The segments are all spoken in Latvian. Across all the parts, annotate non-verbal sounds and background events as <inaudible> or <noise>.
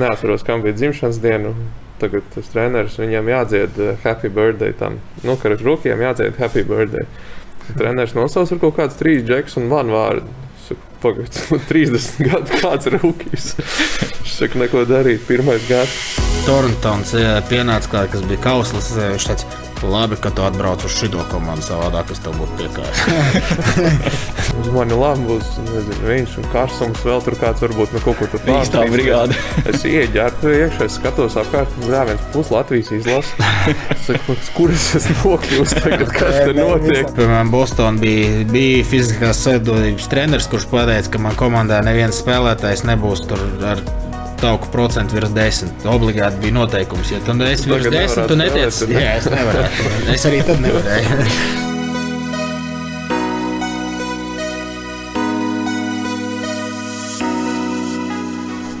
Neatceros, kam bija dzimšanas diena. Tagad tas treneris viņam jādzied uh, happy birthday tam. Nu, ka ar rūkiem jādzied happy birthday. Treneris nosauc ar kaut kādus trīs džekus un man vārdu. Pagaidiet, <laughs> 30 gadu kāds rūkīs. Viņš saka, neko darīt, pirmais gads. Torntons pienāca klāt, kas bija kauslis. Viņš teica, labi, ka tu atbrauc uz šo komandu savādāk, es tev būtu piekājis. <laughs> Uz mani labi būs nezinu, viņš un Kārsums vēl tur kāds varbūt nu, kaut ko tur Viņš tā brigāde. <laughs> Es ieģērbu iekšā, es skatos apkārt, un jā, viens pus Latvijas izlasa. Es saku, kur es esmu nokļuvis tagad, kas te notiek? Piemēram, Bostonā bija, bija fiziskās savienības treneris, kurš pateica, ka man komandā neviens spēlētājs nebūs tur ar tauku procentu virs desmit. Obligāti bija noteikums, ja tu esi virs Tagad desmit, tu nevarētu netiec. Jā, es nevarēju. Es arī tad nevarēju.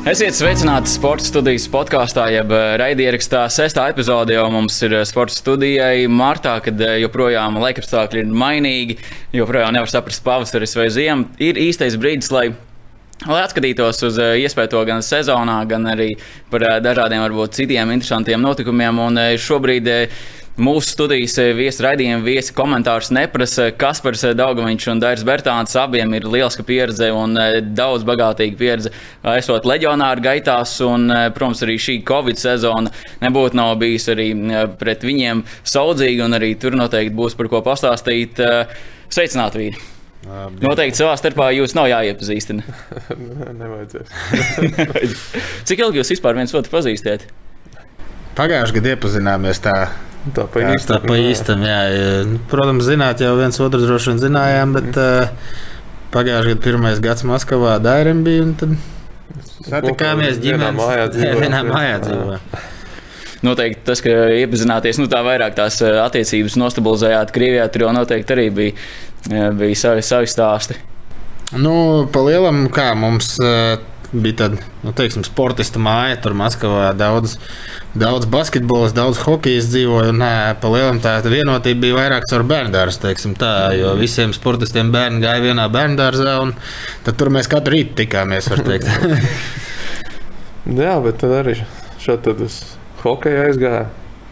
Esiet sveicināti sporta studijas podkāstā, jeb eh, raidierakstā. Sestā epizode jau mums ir eh, sporta studijai martā, kad eh, joprojām laikapstākļi ir mainīgi, joprojām nevar saprast pavasaris vai ziemu. Ir īstais brīdis, lai Lai atskatītos uz eh, iespēju to gan sezonā, gan arī par eh, dažādiem, varbūt citiem interesantiem notikumiem. Un eh, šobrīd mūsu studijas viesi raidījuma viesi komentārus neprasa. Kaspars Daugaviņš un Dairis Bertāns abiem ir lieliska pieredze un daudz bagātīga pieredze esot leģionāru gaitās. Un, protams, arī šī Covid sezona nebūtu nav bijusi arī pret viņiem saudzīga, un arī tur noteikti būs par ko pastāstīt. Sveicināti, vīri! Noteikti savā starpā jūs nav jāiepazīstina. <laughs> Nevajadzēs. <laughs> Cik ilgi jūs vispār viens otru pazīstat? Pagājušajā gadā iepazināmies tā. Tā pa kā Tā īstam. pa īstam, jā. Nu, Protams, zināt, jau viens otru droši vien zinājām, bet uh, pagājušajā gadā pirmais gads Maskavā Dairim bija. un Tad satikāmies ģimenes mājā dzīvojam. <laughs> Vienā mājā dzīvojam. Noteikti tas, ka iepazināties, nu tā vairāk tās eh, attiecības nostabilizējāt Krievijā, tur jau noteikti arī bija, eh, bija savi, savi stāsti. Nu, pa lielam, kā mums uh, bija tāda, nu, teiksim, sportista māja, tur Maskavā daudz, daudz basketbolas, daudz hokeja dzīvoja. Un, uh, pa lielam tā vienotība bija vairāk caur bērndārstu, teiksim tā, jo visiem sportistiem bērni gāja vienā bērndārzā, un tad tur mēs katru rītu tikāmies, var teikt. <laughs> Jā, bet tad arī šeit tad es hokeja aizgāju.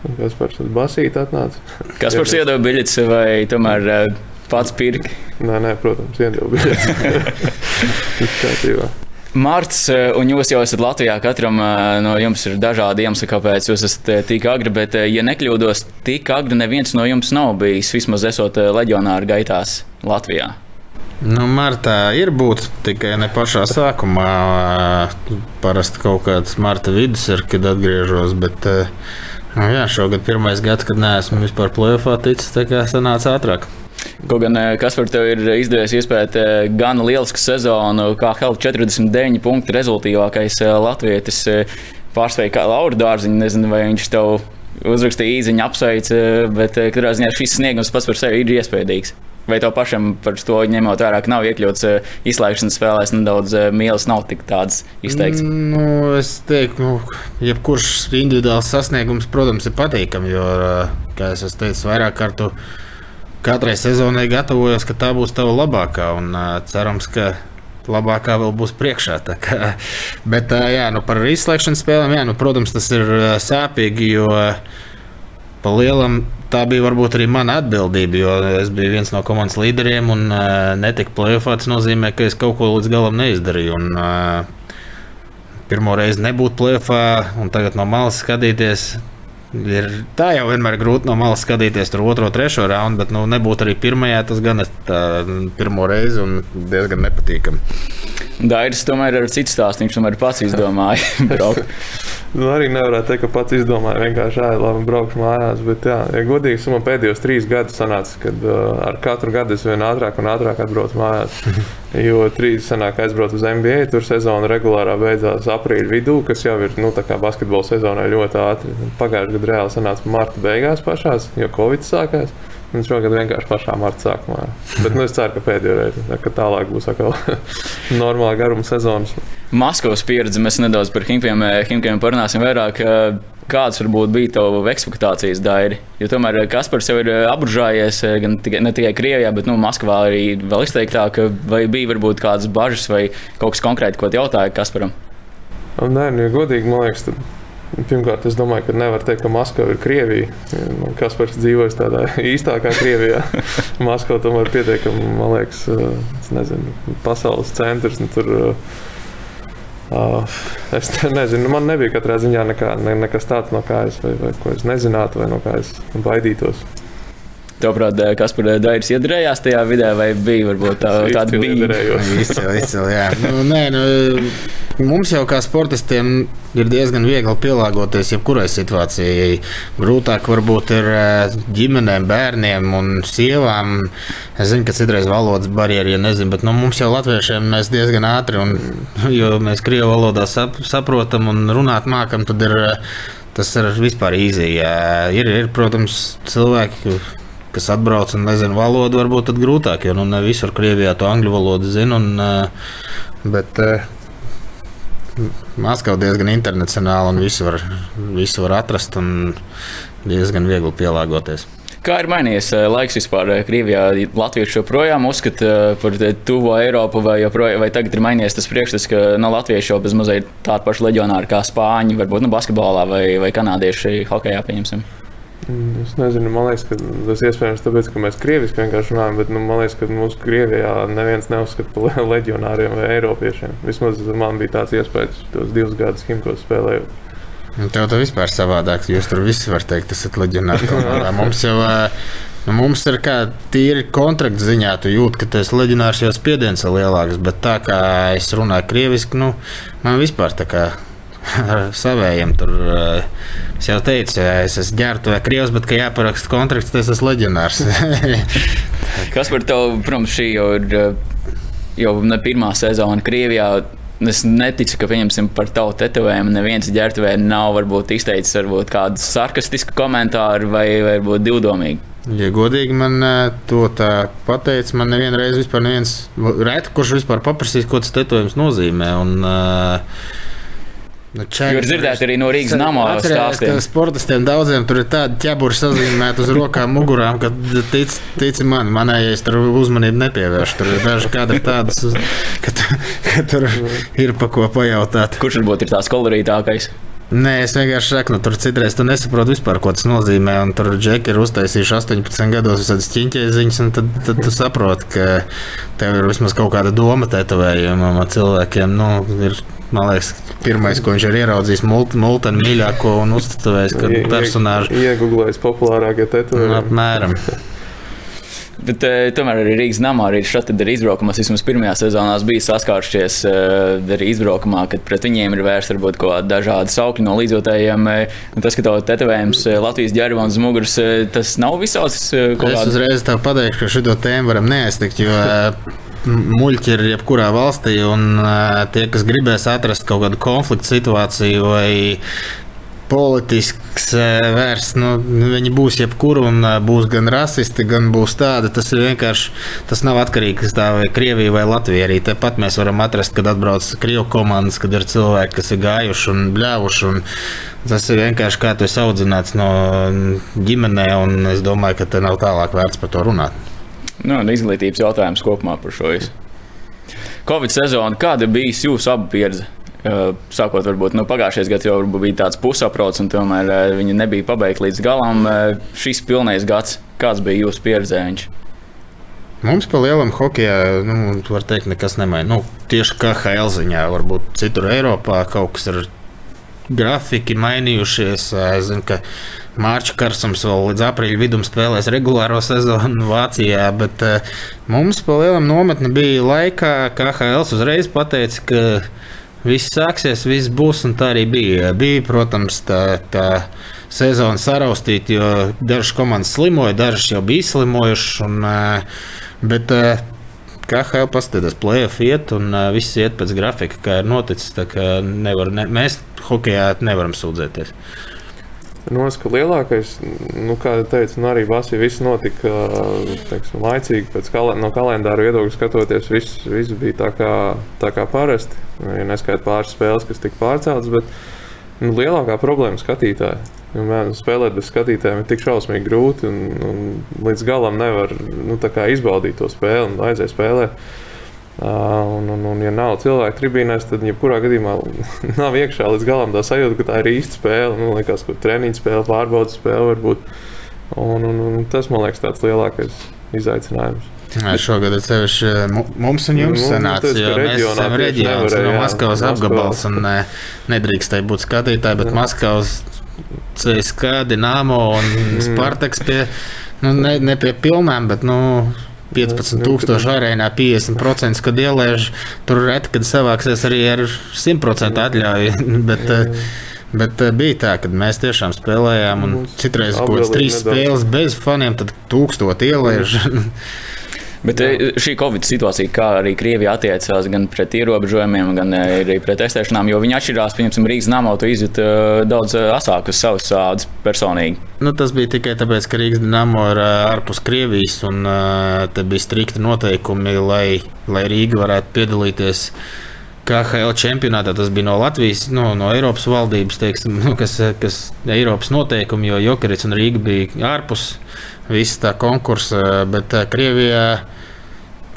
Un Kas par to basīti atnāca? Kas par iedod biļetes vai tomēr eh, pats pirki? Nē, nē, protams, <laughs> kārtībā. Mārts, eh, un jūs jau esat Latvijā. Katram eh, no jums ir dažādi iemesli, kāpēc jūs esat eh, tik agri. Bet, ja nekļūdos, tik agri neviens no jums nav bijis. Vismaz esot leģionāru gaitās Latvijā. Nu, martā ir būt tikai ne pašā sākumā. Parasti kaut kāds marta vidus ir, kad atgriežos. Bet, nu, jā, šogad pirmais gads, kad neesmu vispār plēsoņā ticis, tā kā sanāca ātrāk. Kaut gan eh, kas par tevi ir izdevies iespēt eh, gan lielisku sezonu, kā Helga 49 punktu rezultātīvākais eh, latvietis. Pārspēja kā Laura Dārziņa, nezinu, vai viņš tev uzrakstīja īziņu, apsveica, bet katrā ziņā šis sniegums pats par sevi ir iespaidīgs. Vai tev pašam par to ņemot vērā, ka nav iekļauts izslēgšanas spēlēs, nedaudz mīlas nav tik tādas izteikts? Mm. Nu, es teiktu, nu, jebkurš individuāls sasniegums, protams, ir patīkami. Jo, kā es teicu, vairāk kārtu katrai sezonai gatavojos, ka tā būs tava labākā. Un cerams, ka labākā vēl būs priekšā. Kā, <laughs> bet jā, nu, par izslēgšanas spēlēm, jā, nu, protams, tas ir sāpīgi. Jo, Pa lielam tā bija varbūt arī mana atbildība, jo es biju viens no komandas līderiem un uh, netika plēsoņā. Tas nozīmē, ka es kaut ko līdz galam neizdarīju. Un, uh, pirmo reizi nebūt plēsoņā, un tagad no malas skatīties. Ir, tā jau vienmēr ir grūti no malas skatīties tur otro, trešo raundu, bet nu, nebūt arī pirmajā. Tas gan ir tā, pirmo reizi un diezgan nepatīkami. Dairis tomēr ir cits stāsts. Viņš tomēr pats izdomāja. <laughs> Nu, arī nevarētu teikt, ka pats izdomāja vienkārši šādi labi braukšu mājās. Bet, jā, ja godīgi, man pēdējos trīs gadus sanāca, kad uh, ar katru gadu es vien ātrāk un ātrāk atbraucu mājās. <laughs> Jo trīs sanāk aizbraukt uz NBA, tur sezona regulārā beidzās aprīļa vidū, kas jau ir nu, basketbola sezonai ļoti ātri. Pagājušajā gadā reāli sanāca marta beigās pašās, jo Covid sākās. Un šogad vienkārši pašā marta sākumā. Bet nu, es ceru, ka pēdējo reizi, ka tālāk būs atkal <laughs> normāla garuma sezonas. Maskavas pieredze mēs nedaudz par Himkiem, Himkiem parunāsim vairāk. Kādas varbūt bija tavas ekspektācijas, Dairi? Jo tomēr Kaspars jau ir apbužājies gan tikai, ne tikai Krievijā, bet nu, Maskavā arī vēl izteiktāk. Vai bija varbūt kādas bažas vai kaut kas konkrēti, ko jautāja Kasparam? Nē, nu, godīgi, man liekas, tad Pirmkārt, es domāju, ka nevar teikt, ka Maskava ir Krievija. Kas pats dzīvojas tādā <laughs> īstākā Krievijā. <laughs> Maskava tomēr ir pietiekami, man liekas, nezinu, pasaules centrs. Tur, Uh, es nezinu, man nebija katrā ziņā nekā, ne, nekas tāds, no kā es, vai, vai, ko es nezinātu, vai no kā es baidītos. Tavuprāt, kas par Dairis iedarījās tajā vidē, vai bija varbūt tā, tāda bija? Izcili, izcili, jā. Nu, nē, nu, mums jau kā sportistiem ir diezgan viegli pielāgoties jebkurai situācijai. Grūtāk varbūt ir ģimenēm, bērniem un sievām. Es zinu, ka citreiz valodas barjeras, ja nezinu, bet nu, mums jau latviešiem mēs diezgan ātri, un, <laughs> jo mēs krievu valodā sap, saprotam un runāt mākam, tad ir. Tas ir vispār īzīgi. Ir, ir, protams, cilvēki, kas atbrauc un nezina valodu, varbūt tad grūtāk, jo nu, ne visur Krievijā to angļu valodu zina. Un, bet, Maskava diezgan internacionāla un visu var, visu var atrast un diezgan viegli pielāgoties. Kā ir mainījies laiks vispār Krievijā? Latvieši joprojām uzskata par tuvo Eiropu, vai, joprojām, vai tagad ir mainījies tas priekšstats, ka no Latviešu jau bez mazliet tādi paši leģionāri kā Spāņi, varbūt nu, basketbolā vai, vai kanādieši hokejā, pieņemsim? Es nezinu, man liekas, ka tas ir iespējams tāpēc, ka mēs krieviski vienkārši runājam, bet nu, man liekas, ka mūsu Krievijā neviens neuzskata par leģionāriem vai eiropiešiem. Vismaz man bija tāds iespējas tos divus gadus Himkos spēlējot. Nu, tev tas vispār savādāk. Jūs tur visi varat teikt, tas ir komandā. Mums jau nu, mums ir kā tīri kontrakta ziņā, tu jūti, ka tas leģionārs jau spiediens ir lielāks, bet tā kā es runāju krieviski, nu, man vispār tā kā <laughs> ar saviem. Tur, eh, es jau teicu, ja es esmu ģērbta vai krievs, bet, ja jāparaksta kontrakts, tad es esmu leģionārs. <laughs> Kas par tevi, protams, šī jau ir eh, jau ne pirmā sezona Krievijā. Es neticu, ka pieņemsim par tavu tetovējumu. Neviens ģērbtuvē nav varbūt izteicis varbūt kādu sarkastisku komentāru vai varbūt divdomīgu. Ja godīgi man eh, to tā pateica, man nevienu reizi vispār neviens, reti, kurš vispār paprasīs, ko tas tetovējums nozīmē. Un, uh, Nu, Čēri, Jūs dzirdējāt arī no Rīgas nama stāstiem. Sportistiem daudziem tur ir tādi ķeburi sazīmēti uz rokām, mugurām, ka tic, tici man, manējais tur uzmanību nepievērš. Tur ir daži kādi tādas, ka, ka tur ir pa ko pajautāt. Kurš varbūt ir tās kolorītākais? Nē, es vienkārši saku, nu, tur citreiz tu nesaproti vispār, ko tas nozīmē. Un tur džeki ir uztaisījuši 18 gados visādas ķīņķēziņas, un tad, tad tu saproti, ka tev ir vismaz kaut kāda doma tetovējumam cilvēkiem. Nu, ir, man liekas, pirmais, ko viņš ir ieraudzījis, multeni mīļāko un uztatovējis, ka personāžu. Iegūlējis populārākie tetovējumi. Apmēram. <laughs> Bet, uh, tomēr arī Rīgas namā arī šādi ir izbraukumā. Vismaz pirmajā sezonā bija saskārušies uh, arī izbraukumā, kad pret viņiem ir vērsta varbūt kaut kāda dažāda saukļa no līdzjūtējiem. Uh, tas, ka tev tetovējums Latvijas ģērbā un muguras, uh, tas nav visāds. Uh, es uzreiz tev pateikšu, ka šo tēmu varam neaiztikt. Jo, muļķi ir jebkurā valstī, un uh, tie, kas gribēs atrast kaut kādu konfliktu situāciju vai politisks vērsts, nu, viņi būs jebkur, un būs gan rasisti, gan būs tādi. Tas ir vienkārši, tas nav atkarīgs no vai Krievija vai Latvija. Arī tepat mēs varam atrast, kad atbrauc Krievu komandas, kad ir cilvēki, kas ir gājuši un bļāvuši. Un tas ir vienkārši kā tu esi audzināts no ģimenē, un es domāju, ka te nav tālāk vērts par to runāt. Nu, izglītības jautājums kopumā par šo visu. Covid sezona, kāda bija jūsu abu pieredze? Sākot varbūt no nu, pagājušais gads jau bija tāds pusaprots, un tomēr viņi nebija pabeigti līdz galam. Šis pilnais gads, kāds bija jūsu pieredzē? Viņš? Mums pa lielam hokeja, nu, var teikt, nekas nemainās. Nu, tieši kā HL ziņā, varbūt citur Eiropā kaut kas ir grafiki mainījušies. Es zinu, ka Mārķis Karsums vēl līdz aprīļa vidum spēlēs regulāro sezonu Vācijā, bet mums pa lielam nometne bija laikā, kā HL uzreiz pateica, ka Viss sāksies, viss būs, un tā arī bija. Bija, protams, tā, tā sezona saraustīta, jo dažas komandas slimoja, dažas jau bija slimojušas. Un, bet, kā jau paskatās, plēsoņa iet, un viss iet pēc grafika, kā ir noticis. Nevar, ne, mēs hokeja nevaram sūdzēties. Nu, es, lielākais, nu, kā jau teicu, nu, arī Vasija viss notika teiksim, laicīgi. Pēc kal no kalendāra viedokļa skatoties, viss, viss bija tā kā, tā kā parasti. Ja neskaidrs pāris spēles, kas tika pārceltas, bet nu, lielākā problēma ir skatītāji. Jo, man, spēlēt bez skatītājiem ir tik šausmīgi grūti, un, un līdz galam nevar nu, izbaudīt to spēli un aiziet spēlēt. Uh, un, un, un, ja nav cilvēku tribīnēs, tad jebkurā gadījumā <laughs> nav iekšā līdz galam tā sajūta, ka tā ir īsta spēle. Nu, liekas, ka treniņa spēle, pārbaudas spēle varbūt. Un, un, un tas man liekas tāds lielākais izaicinājums. Jā, šogad ir sevišķi mums un jums sanāca, jo mēs esam reģions no Maskavas apgabals un ne, nedrīkstēja būt skatītāji, bet Maskavas CSK, Dinamo un mm. Spartaks pie, nu, ne, ne pie pilnām, bet, nu, 15,000 arēnā 50%, kad ieliež. Tur reti, kad savāksies arī ar 100% atļauju. <laughs> Bet, eh, bet eh, bija tā, ka mēs tiešām spēlējām, un citreiz kaut kādas trīs spēles bez faniem, tad tūkstoši ieliež. <laughs> Bet Jā. Eh, šī Covid situācija, kā arī Krievija attiecās gan pret ierobežojumiem, gan eh, arī pret testēšanām, jo viņi atšķirās, piemēram, Rīgas namā tu izjūti eh, daudz asākas savas ādas personīgi. Nu, tas bija tikai tāpēc, ka Rīgas dīnāmo ir ārpus Krievijas, un te bija strikti noteikumi, lai, lai Rīga varētu piedalīties. KHL čempionātā tas bija no Latvijas, no, no Eiropas valdības, teiksim, nu, <laughs> kas, kas Eiropas noteikumi, jo Jokerits un Rīga bija ārpus visa tā konkursa. Bet Krievijā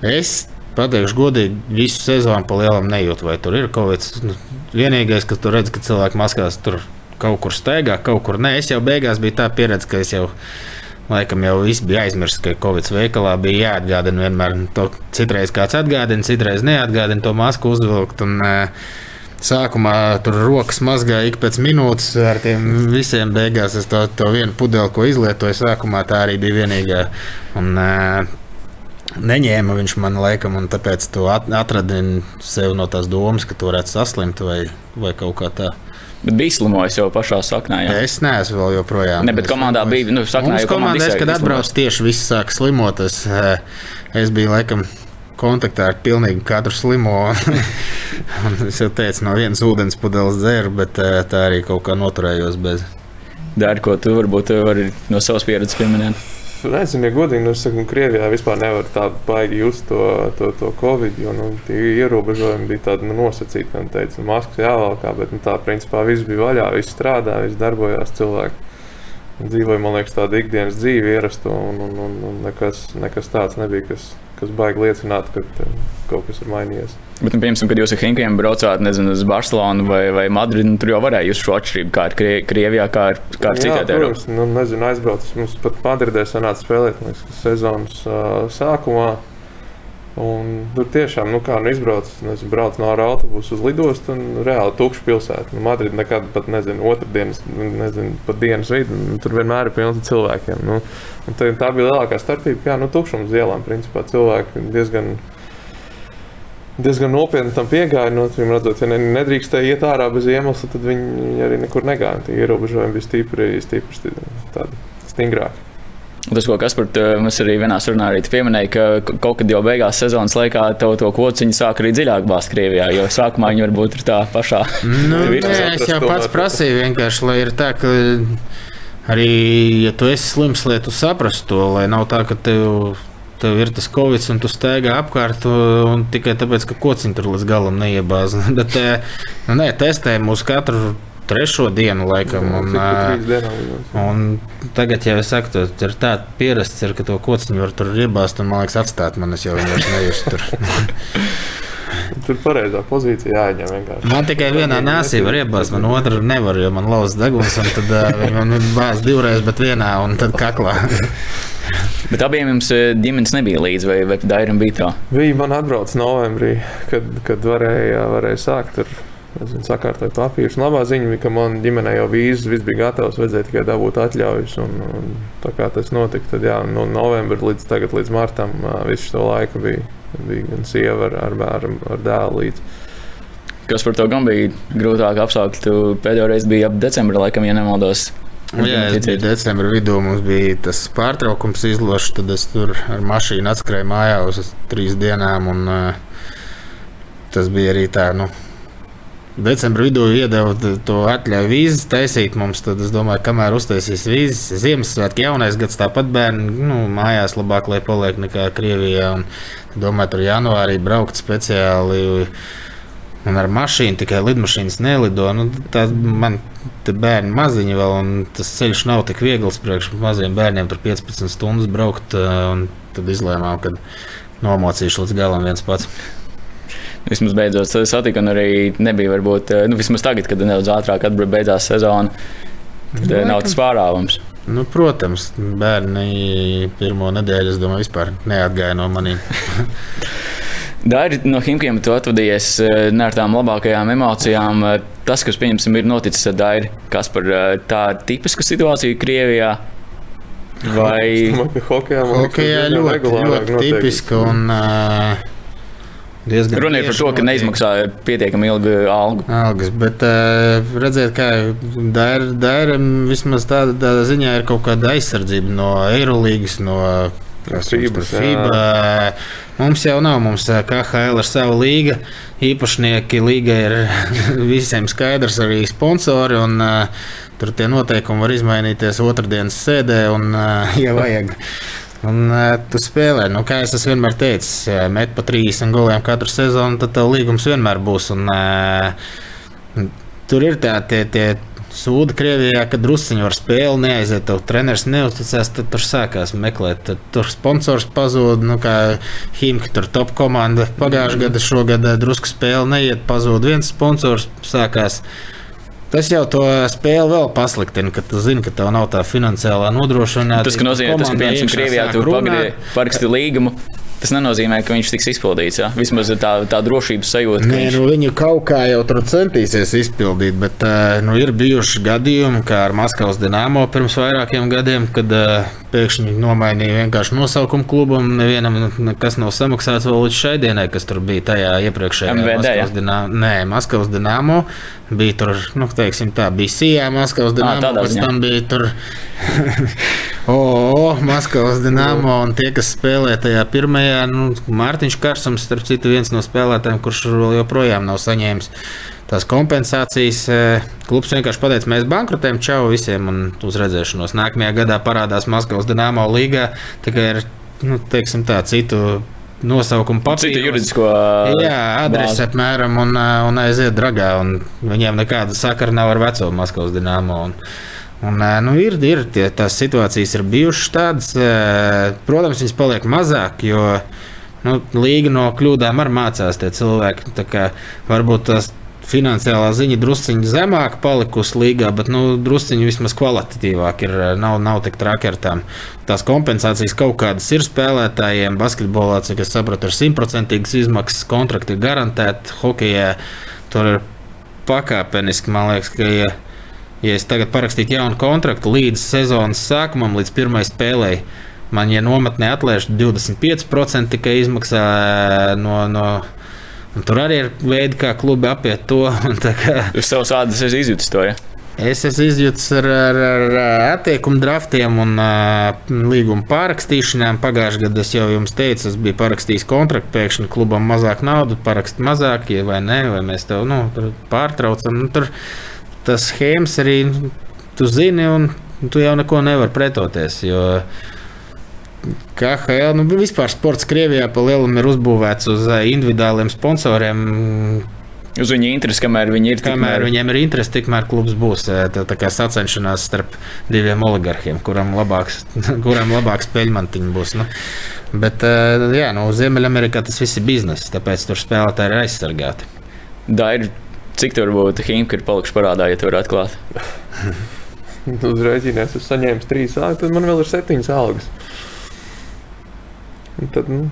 es pateikšu godīgi, visu sezonu pa lielam nejūtu, vai tur ir kaut kas. Nu, vienīgais, kas tur redz, ka cilvēki maskās tur kaut kur steigā, kaut kur nē. Es jau beigās biju tā pieredze, ka es jau. Laikam jau viss bija aizmirsts, ka Covid veikalā bija jāatgādina vienmēr. To citreiz kāds atgādina, citreiz neatgādina to masku uzvilkt. Un, uh, Sākumā tur rokas mazgāja ik pēc minūtes ar tiem visiem. Beigās es to, to vienu pudeli, ko izlietoju, sākumā tā arī bija vienīgā. Un, uh, Neņēma viņš man laikam, un tāpēc tu atradini sev no tās domas, ka tu varētu saslimt vai, vai kaut kā tādu. Bet bija slimojis jau pašā saknē. Jā. Es neesmu vēl joprojām. Ne, bet komandā bija. Nu, Mums komandā, es, kad atbraucu, tieši viss sāk slimot. Es, es biju laikam kontaktā ar pilnīgi katru slimo. <laughs> es jau teicu, no vienas ūdens pudeles dzēru, bet eh, tā arī kaut kā noturējos bez. Dari, ko tu varbūt vari no savas pieredzes pieminēt? Nezinu, ja godīgi, nu, saku, Krievijā vispār nevar tā baigi just to, to, to covid, jo nu, tie ierobežojumi bija tādi nu, nosacīti. Man teica, nu, maskas jāvalkā, bet nu, tā principā viss bija vaļā, viss strādāja, viss darbojās cilvēki. Dzīvoja, man liekas, tāda ikdienas dzīve ierasto, un, un, un, un nekas, nekas tāds nebija, kas, kas baigi liecināt, ka kaut kas ir mainījies. Bet, nu, piemēram, kad jūs ar Hinkiem braucāt nezinu, uz Barcelonu vai, vai Madridu, nu, tur jau varēja just šo atšķirību, kā ir Krie Krievijā, kā ir, kā ir citā Eiropā. Nu, nezinu, aizbraucis. Mums pat Madridē sanāca spēlēt liekas, sezonas uh, sākumā. Un tur tiešām, nu, kā nu, izbrauc, nezinu, brauc no autobusa uz lidostu un reāli tukša pilsēta. Nu, Madrid nekad pat nezinu, otrdienas, nezinu, pat dienas vidu. Tur vienmēr ir pilns ar cilvēkiem. Nu, tā, tā bija lielākā starpība, kā nu, tukšums ielām. Principā cilvēki diezgan. Diezgan nopietni tam piegāja. Nu, redzot, ja nedrīkstēja iet ārā bez iemesla, tad viņi arī nekur negāja. Tie ierobežojumi bija stipri, stipri, stipri stingrāki. Tas, ko Kaspar, mēs arī vienā sarunā arī pieminējām, ka kaut kad jau beigās sezonas laikā tev to kociņu sāk arī dziļāk bāzt Krievijā, jo sākumā viņi varbūt ir tā pašā. Nu, <laughs> nē, es jau pats prasīju vienkārši, lai ir tā, ka arī, ja tu esi slims, lai tu saprastu to, lai nav tā, ka tev tev ir tas covid, un tu steigā apkārt, un tikai tāpēc, ka kociņš tur līdz galam neiebāz. <laughs> Bet, nu, nē, testē mūs katru trešo dienu, laikam. Un, un tagad, ja es saku, tas ir tā pierasts, ir, ka to kociņu var tur iebāzt un, man liekas, atstāt man, es jau viņu vairs nejustu tur. <laughs> Tur pareizā pozīcijā jāņem vienkārši. Man tikai vienā nāsī var iebāzt, man otrā nevar, jo man lauza deguns, un tad uh, viņi man bāz divreiz, bet vienā un tad kaklā. <laughs> bet abiem jums ģimenes nebija līdzi, vai, vai Dairam bija tā? Viņi man atbrauc novembrī, kad, kad varēja, varēja sākt ar nezinu, sakārtoju papīrus. Labā ziņa bija, ka man ģimenē jau vīzas viss bija gatavs, vajadzēja tikai dabūt atļaujas. Un, un, tā kā tas notika, tad jā, no novembra līdz, tagad, līdz martam visu šo laiku bija, bija gan sieva ar, ar bērnu, ar dēlu līdzi. Kas par to gan bija grūtāk apstākļi? Tu pēdējo reizi biji ap decembra, laikam, ja nemaldos. Jā, es biju decembrī vidū. Mums bija tas pārtraukums izlošs. Tad es tur ar mašīnu atskrēju mājā uz trīs dienām. Un, uh, tas bija arī tā, nu, Decembrī vidū iedeva to atļauju vīzas taisīt mums. Tad es domāju, kamēr uztaisīs vīzas, Ziemassvētku jaunais gads tāpat bērni nu, mājās labāk, lai paliek nekā Krievijā. Un, domāju, tur janvārī braukt speciāli. Un ar mašīnu tikai lidmašīnas nelido. Nu, tā man te bērni maziņi vēl, un tas ceļš nav tik viegls priekš maziem bērniem. Tur 15 stundas braukt, un tad izlēmām, ka nomocīšu līdz galam viens pats. Vismaz beidzot satika, un arī nebija varbūt, nu, vismaz tagad, kad nedaudz ātrāk beidzās sezona, tad nu, nav tas pārāvums. Nu, protams, bērni pirmo nedēļu, es domāju, vispār neatgāja no maniem. <laughs> Dairi no Himkiem tu atvadījies eh, ne ar tām labākajām emocijām. Eh, tas, kas, pieņemsim, ir noticis ar Dairi, kas par eh, tā tipisku situāciju Krievijā. <laughs> Vai hokeja ļoti, ļoti, ļoti tipiska un uh, diezgan. Runa ir par to, ka neizmaksāja pietiekami ilgu algu. Algas, bet uh, redziet, kā Daira vismaz tāda, tāda ziņā ir kaut kāda aizsardzība no Eirolīgas, no FIBA. FIBA. Mums jau nav, mums KHL ir sava līga. Īpašnieki līga ir <laughs> visiem skaidrs, arī sponsori. Un, uh, tur tie noteikumi var izmainīties otrdienas sēdē, un, uh, <laughs> ja vajag. Un uh, tu spēlē, nu, kā es vienmēr teicis, met pa 30 goliem katru sezonu, tad tev līgums vienmēr būs. Un, uh, tur ir tā, tie, tie sūda Krievijā, ka drusciņi var spēli neaiziet, tev treneris neusticās, tad tur sākās meklēt. Tad tur sponsors pazūd, nu kā Himka, tur top komanda pagājušajā gadā, šogad drusku spēle neiet, pazūd viens sponsors, sākās. Tas jau to spēli vēl pasliktina, ka tu zini, ka tev nav tā finansiālā nodrošināta. Tas nozīmē, tas, ka piemēram Krievijā tu paraksti līgumu tas nenozīmē, ka viņš tiks izpildīts. Ja? Vismaz tā, tā drošības sajūta. Nē, viņš... nu, viņu kaut kā jau tur centīsies izpildīt, bet nu, ir bijuši gadījumi, kā ar Maskavas dīnāmo pirms vairākiem gadiem, kad pēkšņi nomainīja vienkārši nosaukumu klubam. Nevienam nekas nav samaksāts vēl līdz šai dienai, kas tur bija tajā iepriekšējā Maskavas ja? dīnāmo. Nē, Maskavas dīnāmo bija tur, nu, teiksim, tā bija Sijā, Maskavas dīnāmo, pēc tam bija tur <laughs> OO, Maskavas dīnāmo un tie, kas spēlē tajā pirmajā, nu, Mārtiņš Karsums, starp citu, viens no spēlētājiem, kurš vēl joprojām nav saņēmis tās kompensācijas. Eh, klubs vienkārši pateica, mēs bankrotējam, čau visiem un uz redzēšanos. Nākamajā gadā parādās Maskavas Dienāmo līgā. Tikai ar nu, teiksim, tā, citu nosaukumu papīru. Citu juridisko jā, adresi apmēram un, eh, un aiziet dragā. Un viņiem nekāda sakara nav ar veco Maskavas Dienāmo. Un, Un, nu, ir, ir tie, tās situācijas, ir bijušas tādas. Protams, viņas paliek mazāk, jo nu, līga no kļūdām arī mācās tie cilvēki. Kā, varbūt tas finansiālā ziņa drusciņā zemāk palikusi līgā, bet nu, drusciņā vismaz kvalitatīvāk ir. Nav, nav tik traki ar tām. Tās kompensācijas kaut kādas ir spēlētājiem. Basketbolā, cik es sapratu, ir simtprocentīgas izmaksas, kontrakti ir garantēti. Hokejā tur ir pakāpeniski, man liekas, ka. Ja, ja es tagad parakstītu jaunu kontraktu līdz sezonas sākumam, līdz pirmai spēlei, man, ja nometnē atlaiž 25% tikai izmaksā no, no Un tur arī ir veidi, kā klubi apiet to. <laughs> Jūs savus ādas esat izjutis to. Ja? Es esmu izjūtis ar, ar, ar attiekumu draftiem un uh, līguma pārrakstīšanām. Pagājušajā gadā es jau jums teicu, es biju parakstījis kontraktu, pēkšņi klubam mazāk naudas, parakst mazāk, ja vai nē, vai mēs tev nu, pārtraucam. Nu, tur tas schēmas arī tu zini, un tu jau neko nevari pretoties. Jo, KHL, nu, vispār sports Krievijā pa lielam ir uzbūvēts uz eh, individuāliem sponsoriem. Uz viņu interesi, kamēr viņi ir. Tikmēr... Kamēr viņiem ir interesi, tikmēr klubs būs. Eh, tā, tā kā sacenšanās starp diviem oligarkiem, kuram labāks, <laughs> kuram labāks peļmantiņš būs. Nu. Bet, eh, jā, nu, Ziemeļamerikā tas viss ir bizness, tāpēc tur spēlētāji ir aizsargāti. Dairi, cik tur būtu Himka ir palikuši parādā, ja tu varētu atklāt? Uz rēķinās es saņēmu trīs algas, tad man vēl ir septiņas algas. Un tad, nu,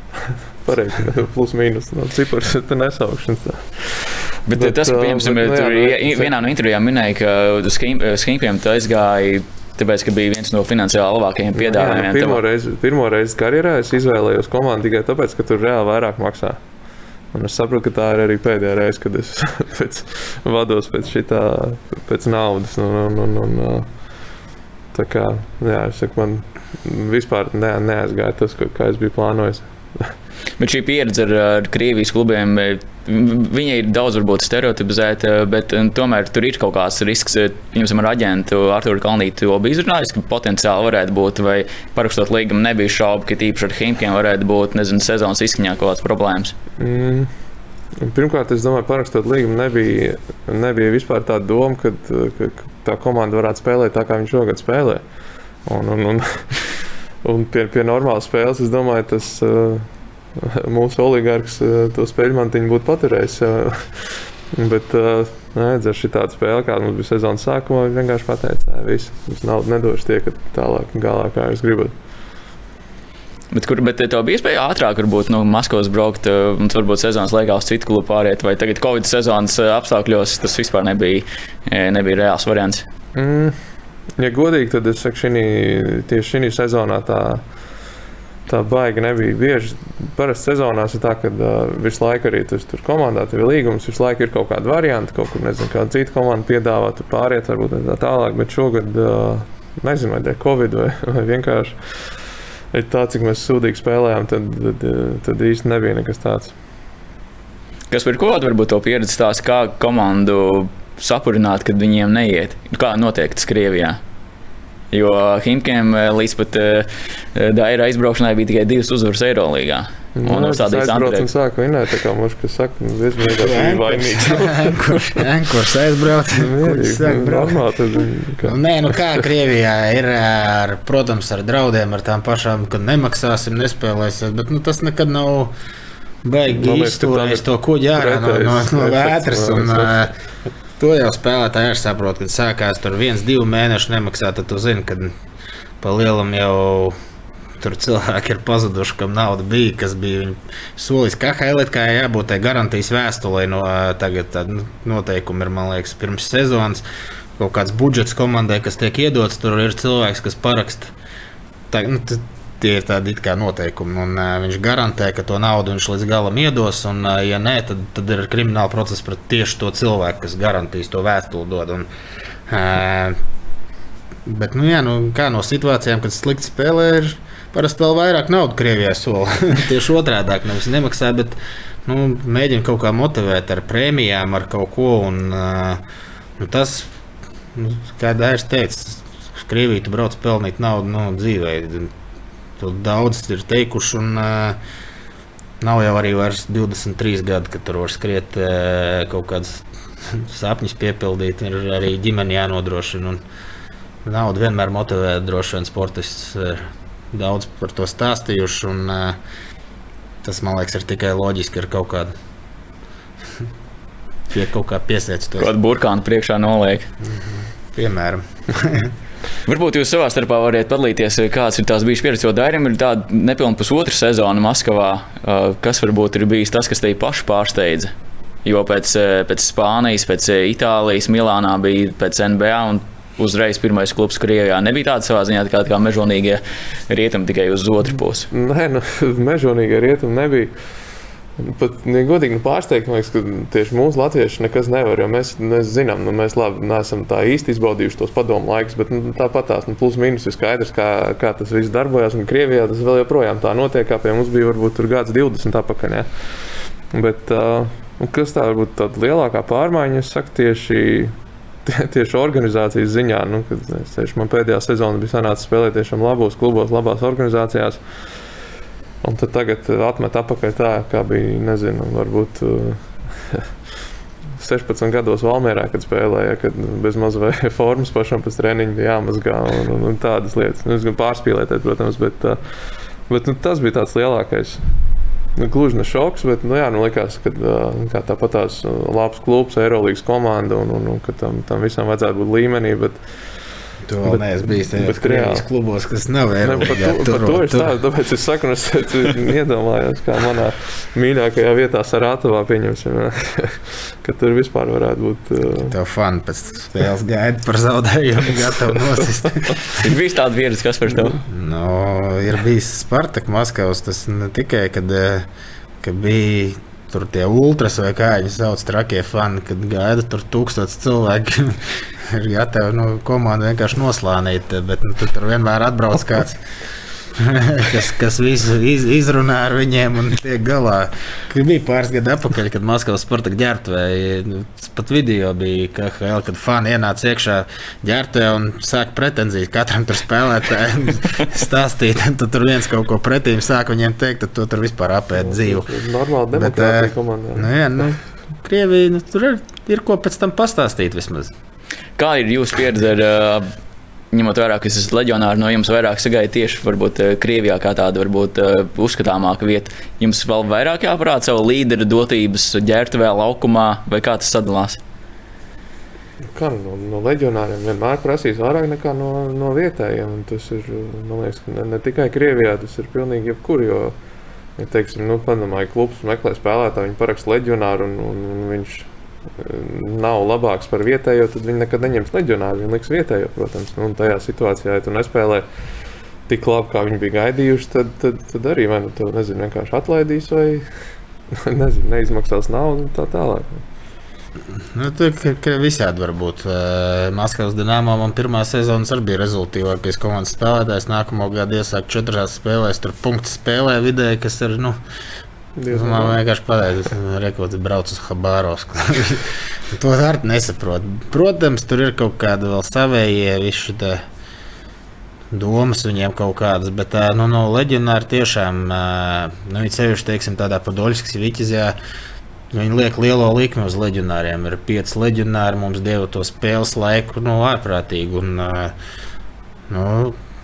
<laughs> pareizi, plus mīnus no cipars, tad nesaukšanas. Bet, Bet tas, ka, piemēram, bet, tur jā, nu, vienā no intervijām minēja, ka uz Skimpiņiem tu aizgāji. Tāpēc, ka bija viens no finansiāli labākajiem piedāvājumiem. Jā, pirmo, reizi, pirmo reizi karjerā es izvēlējos komandu tikai tāpēc, ka tur reāli vairāk maksā. Un es saprotu, ka tā ir arī pēdējā reize, kad es <laughs> pēc, vados pēc, šitā, pēc naudas. Un, un, un, un, tā kā, jā, saku, man vispār ne, neaizgāja tas, kā es biju plānojis. <laughs> Bet šī pieredze ar, ar Krievijas klubiem, viņa ir daudz varbūt stereotipizēta, bet tomēr tur ir kaut kāds risks. Jums ar aģentu Arthuru Kalnītu jau bija izrunājis, ka potenciāli varētu būt, vai parakstot līgumu nebija šaubu, ka tīpaši ar Himkiem varētu būt, nezinu, sezonas izskaņā kaut kādas problēmas. Mm. Pirmkārt, es domāju, parakstot līgumu, nebija, nebija vispār tā doma, ka, ka, ka tā komanda varētu spēlēt tā, kā viņš šogad spēlē. Un, un, un, <laughs> Un pie, pie normālas spēles, es domāju, tas, uh, <laughs> mūsu oligarks to spēļu mantiņu būtu paturējis. <laughs> Bet nē, ar šī tādu spēli, kāda mums bija sezonas sākumā, vienkārši pateica, ka viss, naudu nedošu tie, ka tālāk galā kā jūs gribat. Bet, kur, bet tev bija iespēja ātrāk, varbūt no nu, Maskavas braukt, un varbūt sezonas laikā uz citu klubu pāriet, vai tagad Covid sezonas apstākļos tas vispār nebija, nebija reāls variants? Mm, ja godīgi, tad es saku, šī, tieši šī sezonā tā, tā baigi nebija bieži. Parasti sezonās ir tā, ka uh, visu laiku arī tas tur komandā, tev ir līgums, visu laiku ir kaut kāda varianta, kaut kur, nezinu, kāda cita komanda piedāvā, tur pāriet, varbūt tā tālāk, bet šogad, uh, nezinu, vai dēļ Covid vai, <laughs> vai vienkārši tā, cik mēs sūdīgi spēlējām, tad, tad, tad īsti nebija nekas tāds. Kas par ko varbūt to pieredzi stāsta, kā komandu sapurināt, kad viņiem neiet? Kā notiek tas Krievijā? Jo Himkiem eh, līdz pat uh, Daira aizbraukšanai bija tikai divas uzvaras Eirolandā. Un no, tas aizbrauc un sāk vinēt, tā kā mums, kas saka, nu, diezgan <laughs> vienkārši vainīgs. <laughs> Kurš, kurš aizbrauc? Kā. Nu, nē, nu kā Krievijā ir, ar, protams, ar draudiem, ar tām pašām, ka nemaksāsim, nespēlēsim, bet nu, tas nekad nav baigi izturējis to kuģi ārā no, no, no vētras. Un, uh, to jau spēlētāji ir saprot, kad sākās tur viens, divi mēneši nemaksā, tad tu zini, ka pa lielam jau tur cilvēki ir pazuduši, kam nauda bija, kas bija viņa solis. Kā Hailēt, kā jābūt tai garantijas vēstulē no tagad nu, noteikumi ir, man liekas, pirms sezonas. Kaut kāds budžets komandai, kas tiek iedots, tur ir cilvēks, kas paraksta. Tā, nu, tie ir tādi kā noteikumi. Un, uh, viņš garantē, ka to naudu viņš līdz galam iedos. Un, uh, ja nē, tad, tad ir krimināla process pret tieši to cilvēku, kas garantīs to vēstuli dod. Un, uh, bet, nu, jā, nu, kā no situācijām, kad slikti spēlē, ir parasti vēl vairāk naudas Krievijā sola. <laughs> Tieši otrādi - nevis nemaksā, bet nu, mēģina kaut kā motivēt ar prēmijām, ar kaut ko. Un, uh, nu, tas, nu, kā Dairis teica, tu brauc pelnīt naudu no nu, dzīvē. To daudz ir teikuši. Un, uh, Nav jau arī 23 gadi, kad tur var skriet uh, kaut kādas <laughs> sapņus piepildīt. Ir arī ģimene jānodrošina. Nauda vienmēr motivē droši vien sportistus daudz par to stāstījuši. Un, uh, tas man liekas, ir tikai loģiski ar kaut kādu. <laughs> Pie kaut kā piesaistošu. Kādu burkānu priekšā noliek. Mm -hmm. Piemēram. <laughs> Varbūt jūs savā starpā varat padalīties, kāds ir tās bijis pieredze. Jo Dairim ir tāda nepilna pusotra sezona Maskavā. Kas varbūt ir bijis tas, kas te pašu pārsteidza? Jo pēc, pēc Spānijas, pēc Itālijas, Milānā bija pēc NBA un uzreiz pirmais klubs Krievijā. Nebija tāda savā ziņā tā kā mežonīgie rietumi tikai uz otru pusi. Nē, nu, <laughs> mežonīgie rietumi nebija. Pat godīgi nu, pārsteigt, liekas, ka tieši mūsu latvieši nekas nevar. Mēs, mēs zinām, nu, mēs labi neesam tā īsti izbaudījuši tos padomu laikus, bet nu, tāpat tās nu, plus mīnus ir skaidrs, kā, kā tas viss darbojas. Un Krievijā tas vēl joprojām tā notiek, kā pie mums bija varbūt gads 20 atpakaļ. Ja? Bet, uh, kas tā varbūt tāda lielākā pārmaiņa, es saku tieši tieši organizācijas ziņā, nu, kad tieši man pēdējā sezona bija sanācis spēlēt tiešām labos klubos, labās organizācijās. Un tad tagad atmet atpakaļ tā, kā bija, nezinu, varbūt <laughs> 16 gados Valmērā, kad spēlēja, kad bez mazā <laughs> formas pašam pēc treniņa bija jāmazgā un, un, un tādas lietas. Nu, es gan pārspīlēju, protams, bet, bet nu, tas bija tāds lielākais nu, gluži ne šoks, bet nu, jā, nu, likās, ka tāpat tās labs klubs, Eirolandes komanda un, un, un ka tam, tam visam vajadzētu būt līmenī. Bet, Tu vēl neesi bijis tajos Krievijas klubos, kas nav Eiropā. Par to, tur, par to ir stāsts, tāpēc es saku, es <laughs> iedomājos, kā manā mīļākajā vietā Saratovā pieņemsim, <laughs> ka tur vispār varētu būt. Uh... Tev fani pēc spēles gaida par zaudējumu, gatavi nosist. <laughs> ir bijis tāda pieredze, kas par to? No, ir bijis Spartak Maskavas, tas ne tikai, kad, kad bija tur tie ultras vai kā viņi sauc, trakie fani, kad gaida tur tūkstotis cilvēku. <laughs> ir gatavi nu, komandu vienkārši noslānīt, bet nu, tur vienmēr atbrauc kāds. <laughs> kas, kas visu iz, izrunā ar viņiem un tiek galā. Kad bija pāris gadi atpakaļ, kad Maskavas sporta ģērbtuvē, nu, pat video bija, ka, kad fani ienāca iekšā ģērbtuvē un sāk pretenzijas katram tur spēlētājam <laughs> stāstīt. Tad tur viens kaut ko pretīm sāk viņiem teikt, tad to tur vispār apēd dzīvu. Normāli demokrātija komandā. Nu, jā, nu, Krievija, nu, tur ir, ir ko pēc tam pastāstīt vismaz. Kā ir jūsu pieredze ar uh, ņemot vērā, ka es esmu leģionārs, no jums vairāk sagaidu tieši varbūt, eh, Krievijā, kā tāda varbūt eh, uzskatāmāka vieta. Jums vēl vairāk jāparāda savu līderu dotības ģērbtuvē, laukumā, vai kā tas sadalās? Kā no, no leģionāriem vienmēr prasīs vairāk nekā no, no vietējiem. Tas ir liekas, ka ne, ne tikai Krievijā, tas ir pilnīgi jebkur. Jo, ja teiksim, nu, padomāju, klubs meklē spēlētāju, viņi paraksta leģionāru un, un, un viņš nav labāks par vietējo, tad viņi nekad neņems leģionāru. Viņi liks vietējo, protams. Nu, un tajā situācijā, ja tu nespēlē tik labi, kā viņi bija gaidījuši, tad, tad, tad arī vai nu to nezinu, vienkārši atlaidīs vai <laughs> nezinu, neizmaksās naudu un tā tālāk. Nu, tur visādi var būt. Maskavas dīnāmā man pirmā sezona arī bija rezultātīvākais komandas spēlētājs. Nākamo gadu iesāk četrās spēlēs, tur punktu spēlē vidēji, kas ir nu, man vienkārši pateica, ka rekords brauc uz Habārovsku. <laughs> to arī nesaprot. Protams, tur ir kaut kāda vēl savējie visu te domas viņiem kaut kādas, bet nu, no leģionāra tiešām, nu, viņi sevišķi, teiksim, tādā Padoļskas viķizjā, viņi liek lielo likmi uz leģionāriem. Ir pieci leģionāri, mums deva to spēles laiku, nu, ārprātīgi. Un, nu,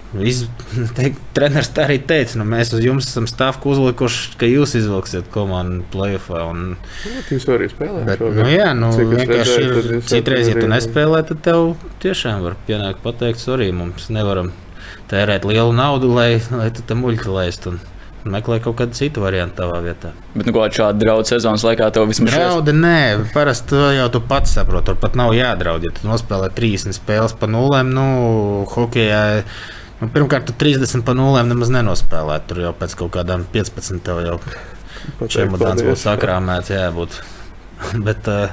<laughs> treneris tā arī teica, nu, mēs uz jums esam stāvku uzlikuši, ka jūs izvilksiet komandu playoffā. Un... Nu, jūs arī spēlējat. Bet, nu, jā, nu, vienkārši ir. Citreiz, ja tu nespēlē, tad tev tiešām var pienākt pateikt, sorry, mums nevaram tērēt lielu naudu, lai, lai tu tam muļķi laistu. Meklē kaut kādu citu variantu tavā vietā. Bet, nu, kāda šāda draudzes sezonas laikā tev vismaz ir? Draudi, nē, parasti to jau tu pats saproti. Tur pat nav jādraud. Ja tu nospēlē 30 spēles pa nulēm, nu, hokeja Nu, pirmkārt, tu 30 pa nulēm nemaz nenospēlēt. Tur jau pēc kaut kādām 15 tev jau čemodāns būtu sakrāmēts, jābūt. <laughs> bet, uh,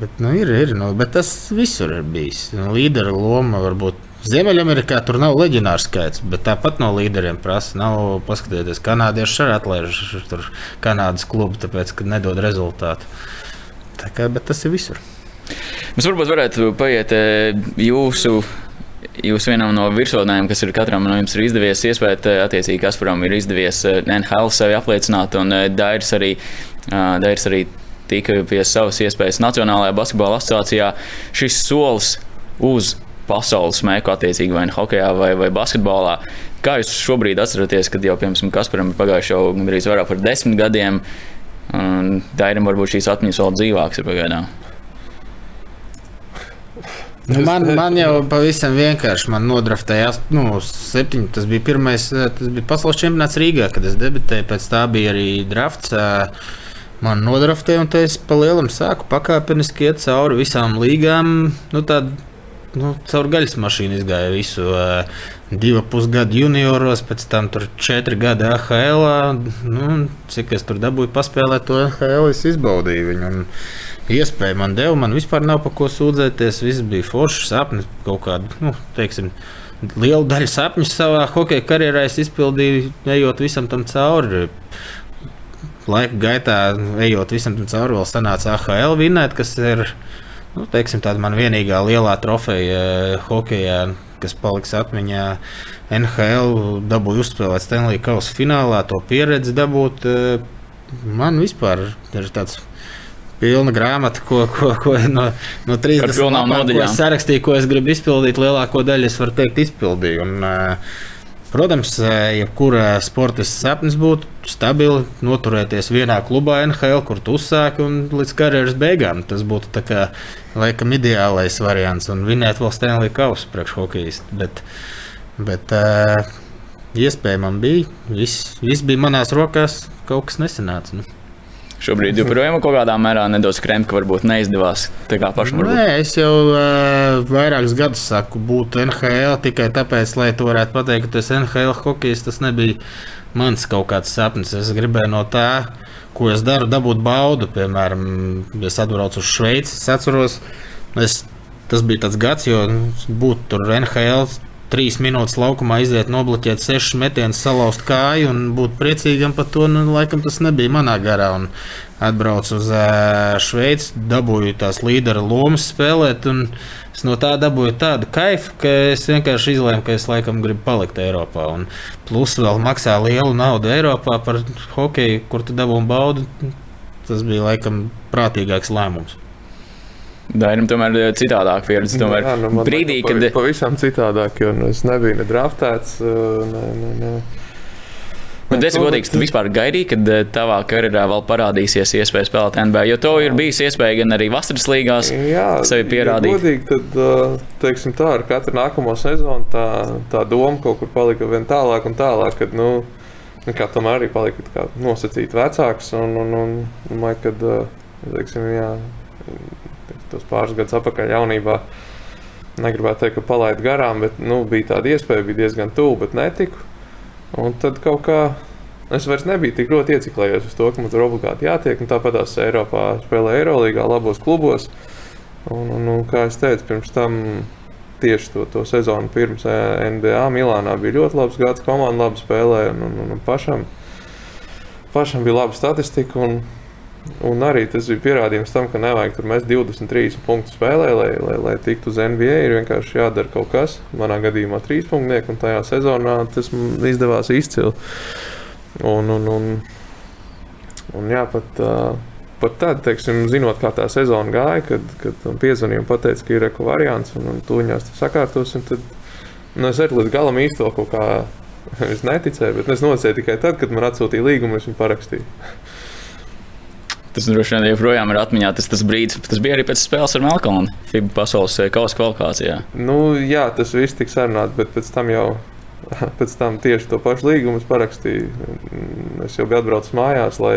bet, nu, ir, ir, nu, bet tas visur ir bijis. Nu, līdera loma varbūt. Ziemeļamerikā tur nav leģionārs skaits, bet tāpat no līderiem prasa. Nav paskatieties, kanādieši arī atlaiž tur Kanādas klubu, tāpēc, ka nedod rezultātu. Tā kā, bet tas ir visur. Mēs varbūt varētu paiet jūsu Jūs vienam no virsotnēm, kas ir katram no jums ir izdevies iespēt, eh, attiecīgi Kasparam ir izdevies eh, NHL sevi apliecināt, un eh, Dairis arī, Dairis arī tika pie savas iespējas Nacionālajā basketbola asociācijā. Šis solis uz pasaules mēku, attiecīgi vai nu hokeja vai, vai basketbolā. Kā jūs šobrīd atceraties, kad jau, piemēram, Kasparam ir pagājuši jau gandrīz vairāk par desmit gadiem, un Dairim varbūt šīs atmiņas vēl dzīvākas ir pagaidām? Nu, man, man jau pavisam vienkārši man nodraftēja nu, septiņi. Tas bija pirmais, eh, tas bija pasaules čempionāts Rīgā, kad es debitēju. Pēc tā bija arī drafts. Eh, man nodraftēja, un es pa lielam sāku pakāpeniski iet cauri visām līgām. Nu, tād, nu, caur gaļas mašīnu izgāja visu. Uh, divu pusgadu junioros, pēc tam tur četri gadi AHL. Nu, cik es tur dabūju paspēlēt to AHL, es izbaudīju viņu. Un iespēju man deva, man vispār nav par ko sūdzēties. Viss bija foršs sapnis, kaut kāda, nu, teiksim, liela daļa sapņu savā hokeja karjerā es izpildīju, ejot visam tam cauri. Laika gaitā, ejot visam tam cauri, vēl sanāca AHL vinēt, kas ir nu, teiksim, tāda man vienīgā lielā trofeja hokeja kas paliks atmiņā. NHL dabūja uzspēlēt Stanley Kausa finālā, to pieredzi dabūt. Eh, man vispār ir tāds pilna grāmata, ko, ko, ko no, no 30 lapām, ko es sarakstīju, ko es gribu izpildīt. Lielāko daļu es varu teikt, izpildīju. Un, uh, Protams, eh, jebkurā sporta sapnis būtu stabili noturēties vienā klubā, NHL, kur tu uzsāki un līdz karjeras beigām. Tas būtu kā, laikam ideālais variants un vinēt vēl Stanley Kausu priekšhokejistu. Bet, bet uh, iespēja man bija, viss, viss bija manās rokās, kaut kas nesanāca. Nu. Šobrīd joprojām kaut kādā mērā nedaudz krēma, ka varbūt neizdevās. Tā kā pašam varbūt. Nē, es jau uh, vairākus gadus saku, būt NHL tikai tāpēc, lai to varētu pateikt, ka tas NHL hokejs tas nebija mans kaut kāds sapnis. Es gribēju no tā, ko es daru, dabūt baudu. Piemēram, es atbraucu uz Šveici, es atceros, es, tas bija tāds gads, jo būt tur NHL trīs minūtes laukumā iziet, nobloķēt sešas metienus, salauzt kāju un būt priecīgam par to. Nu, laikam tas nebija manā garā. Un atbraucu uz Šveici, dabūju tās līdera lomas spēlēt. Es no tā dabūju tādu kaifu, ka es vienkārši izlēmu, ka es laikam gribu palikt Eiropā. Un plus vēl maksā lielu naudu Eiropā par hokeju, kur tu dabūji baudu. Tas bija laikam prātīgāks lēmums. Dairim tomēr ir citādāk pieredze. Tomēr Jā, nu, brīdī, liekas, kad pavi- Pavisam citādāk, jo nu, es nebiju ne draftēts. uh, Ne, ne, ne. Es Nu, godīgi, tu vispār gaidīji, kad eh, tavā karjerā vēl parādīsies iespēja spēlēt NBA, jo to ir bijis iespēja gan arī vasaras līgās. Jā, sevi pierādīt. Ja godīgi, tad, teiksim tā, ar katru nākamo sezonu tā, tā doma kaut kur palika vien tālāk un tālāk, kad, nu, nu, kā tomēr arī palika kā nosacīt vecāks, un, un, un domāju, kad, uh, teiksim, jā, tos pāris gadus atpakaļ jaunībā, negribētu teikt, ka palaidu garām, bet, nu, bija tāda iespēja, bija diezgan tuvu, bet netiku. Un tad kaut kā es vairs nebiju tik ļoti ieciklējies uz to, ka man tur obligāti jātiek. Tāpat tās Eiropā spēlē Eirolandā, labos klubos. Un, un, un, kā jau teicu, pirms tam tieši to, to sezonu pirms eh, NBA Milānā bija ļoti labs gads, komanda labi spēlēja un, un, un pašam, pašam bija laba statistika. Un, Un arī tas bija pierādījums tam, ka nevajag tur mest 23 punktu spēlē, lai, lai, lai tiktu uz NBA. Ir vienkārši jādara kaut kas. Manā gadījumā trīs punktnieki, un tajā sezonā tas izdevās izcili. Un, un, un, un jā, pat, pat tad, teiksim, zinot, kā tā sezona gāja, kad, kad piezvanīja un teica, ka ir reko variants, un, un tūņās tas sakārtosim, tad nu, es arī līdz galam īsto kaut kā neticēju, bet es nocēju tikai tad, kad man atsūtīja līgumu, es viņu parakstīju. Tas droši vien joprojām ir atmiņā. Tas, tas brīdis, tas bija arī pēc spēles ar Melkonu. FIBA pasaules eh, kausa kvalifikācijā. Nu, jā, tas viss tika sarunāts, bet pēc tam jau <laughs> pēc tam tieši to pašu līgumu es parakstīju. Es jau biju atbraucis mājās, lai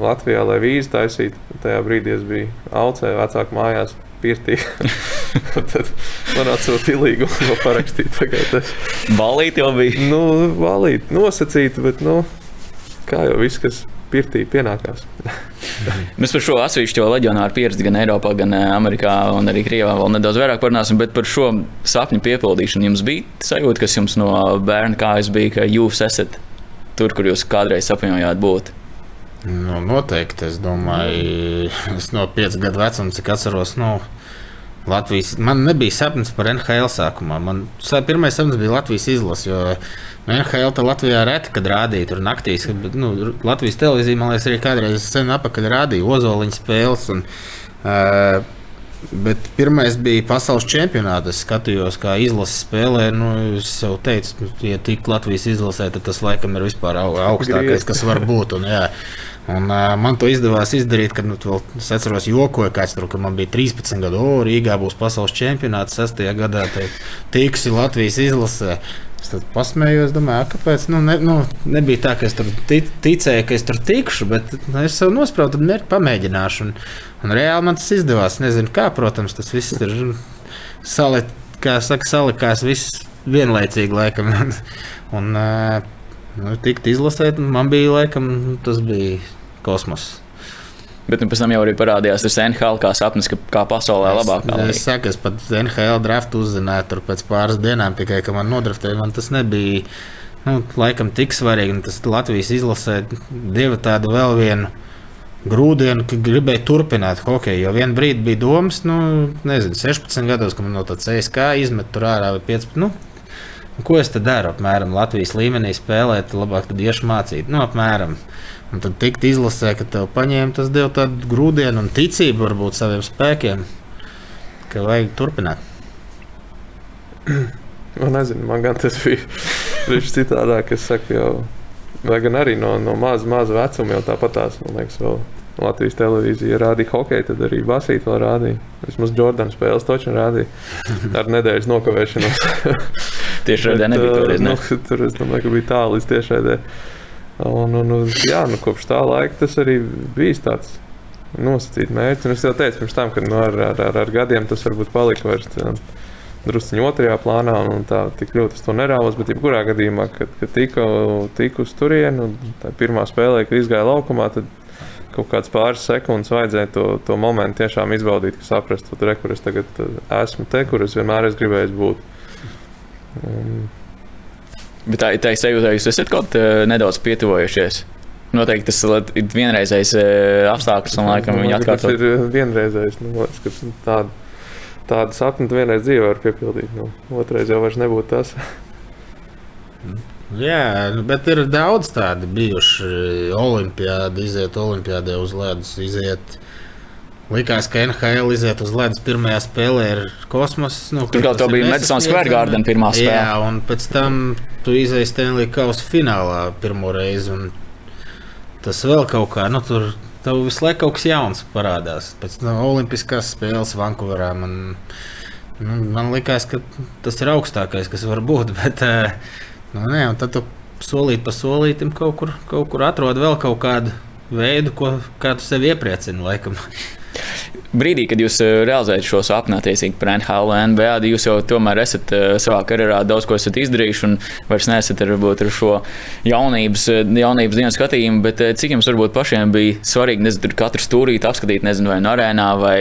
Latvijā, lai vīzu taisītu. Tajā brīdī es biju Alcē, vecāku mājās. Pirtī. <laughs> tad man atsūtīja <laughs> līgumu, ko parakstīt. Balīt jau bija. Nu, valīt, nosacīt, bet, nu, kā jau viss, kas pirtī pienākās. <laughs> Mēs par šo atsevišķo leģionāru pieredzi gan Eiropā, gan Amerikā un arī Krievijā vēl nedaudz vairāk parunāsim. Bet par šo sapņu piepildīšanu jums bija sajūta, kas jums no bērna kājas bija, ka jūs esat tur, kur jūs kādreiz sapņojāt būt. Nu, noteikti. Es domāju, es no 5 gadu vecuma, cik atceros, nu, Latvijas. Man nebija sapnis par NHL sākumā. Man pirmais sapnis bija Latvijas izlase. Jo nu, NHL te Latvijā reti, kad rādīja tur naktīs. Bet, nu, Latvijas televīzija, man liekas, arī kādreiz sen apakaļ rādīja ozoliņa spēles. Un, uh, Bet pirmais bija pasaules čempionāts. Es skatījos, kā izlases spēlē. Nu, es jau teicu, ja tik Latvijas izlasē, tad tas laikam ir vispār augstākais, kas var būt. Un, jā. Un, uh, man to izdevās izdarīt, kad nu, vēl, es atceros, jokoju, kāds tur, man bija 13 gadu. O, Rīgā būs pasaules čempionāts 6. gadā. Tiksi Latvijas izlasē. Es tad pasmējos, domāju, kāpēc. Nu, ne, nu, nebija tā, ka es tur ticēju, ka es tur tikšu, bet nu, es sev nospraudu, tad pamēģināšu. Un, un reāli man tas izdevās. Nezinu, kā, protams, tas viss ir sali, saka, salikās viss vienlaicīgi, laikam. <laughs> un, nu, tikt izlasēt, man bija, laikam, tas bija kosmos. Bet nu, pēc tam jau arī parādījās tas NHL kā sapnis, ka kā pasaulē labākā. Es, es saku, es pat NHL draftu uzzināju tur pēc pāris dienām, tikai ka man nodraftēja. Man tas nebija nu, laikam tik svarīgi. Tas Latvijas izlasē deva tādu vēl vienu grūdienu, ka gribēju turpināt hokeju. Jo vienā brīdī bija domas, nu, nezinu, 16 gados, kad man no tā CSK izmet tur ārā vai 15. Nu, Ko es te daru? Apmēram Latvijas līmenī spēlēt, labāk tad iešu mācīt. Nu, apmēram. Un tad tikt izlasē, ka tev paņēma tas deva tādu grūdienu un ticību varbūt saviem spēkiem, ka vajag turpināt. Man nezinu, man gan tas bija tieši citādāk. Es saku, jau, vai gan arī no, no maza, maza vecuma jau tāpat tās, man liekas, vēl Latvijas televīzija rādīja hokeju, tad arī vēl rādīja. Vismaz Jordāna spēles toču rādīja ar <laughs> nedēļas nokavēšanos. Tieši tādā nebija. Toreiz, ne? nu, tur es domāju, ka bija tālu līdz tiešraidē. Un, un, un, jā, nu, kopš tā laika tas arī bija tāds nosacīts mērķis. Un es jau teicu, pirms tam, ka nu, ar, ar, ar, ar gadiem tas varbūt palika vairs druskuļi otrajā plānā. Tā tik ļoti es to nerāvos. Bet, jebkurā gadījumā, kad, kad tiku, tiku uz turieni, tā pirmā spēlē, kad izgāja laukumā, tad kaut kāds pāris sekundes vajadzēja to, to momentu tiešām izbaudīt, ka saprastu, kur es tagad esmu, te, kur es vienmēr esmu gribējis būt. Un, Bet tā, tā sajūta, jūs esat kaut kā nedaudz pietuvojušies. Noteikti tas ir vienreizējs apstākļus, un laikam viņi atkārto. Tas ir vienreizējs. Nu, liekas, ka tāda, tāda sapņa vienreiz dzīvē var piepildīt. Nu, otrais jau vairs nebūtu tas. Jā, nu, bet ir daudz tādu bijuši. Olimpiādi, iziet olimpiādē uz ledus, iziet Likās, ka NHL iziet uz ledus pirmajā spēlē ir kosmos. Nu, Tur jau bija Madison Square Garden pirmā spēlē. Jā, un pēc tam tu izēji Stanley Kausa finālā pirmo reizi. Tas vēl kaut kā, nu tur tev visu laiku kaut kas jauns parādās. Pēc tam nu, Olimpiskās spēles Vankūverā man, nu, man likās, ka tas ir augstākais, kas var būt. <laughs> Bet, eh, nu, nē, tad tu solīt pa solītam kaut kur, kaut kur atrod vēl kaut kādu veidu, ko, kā tu sevi iepriecini. Laikam. Brīdī, kad jūs eh, realizējat šo sapni attiecīgi par NHL NBA, jūs jau tomēr esat uh, savā karjerā daudz ko esat izdarījuši un vairs neesat ar, varbūt, ar šo jaunības, eh, jaunības dienu skatījumu. Bet cik jums varbūt pašiem bija svarīgi, nezinu, tur katru stūrīti apskatīt, nezinu, vai no arēnā, vai,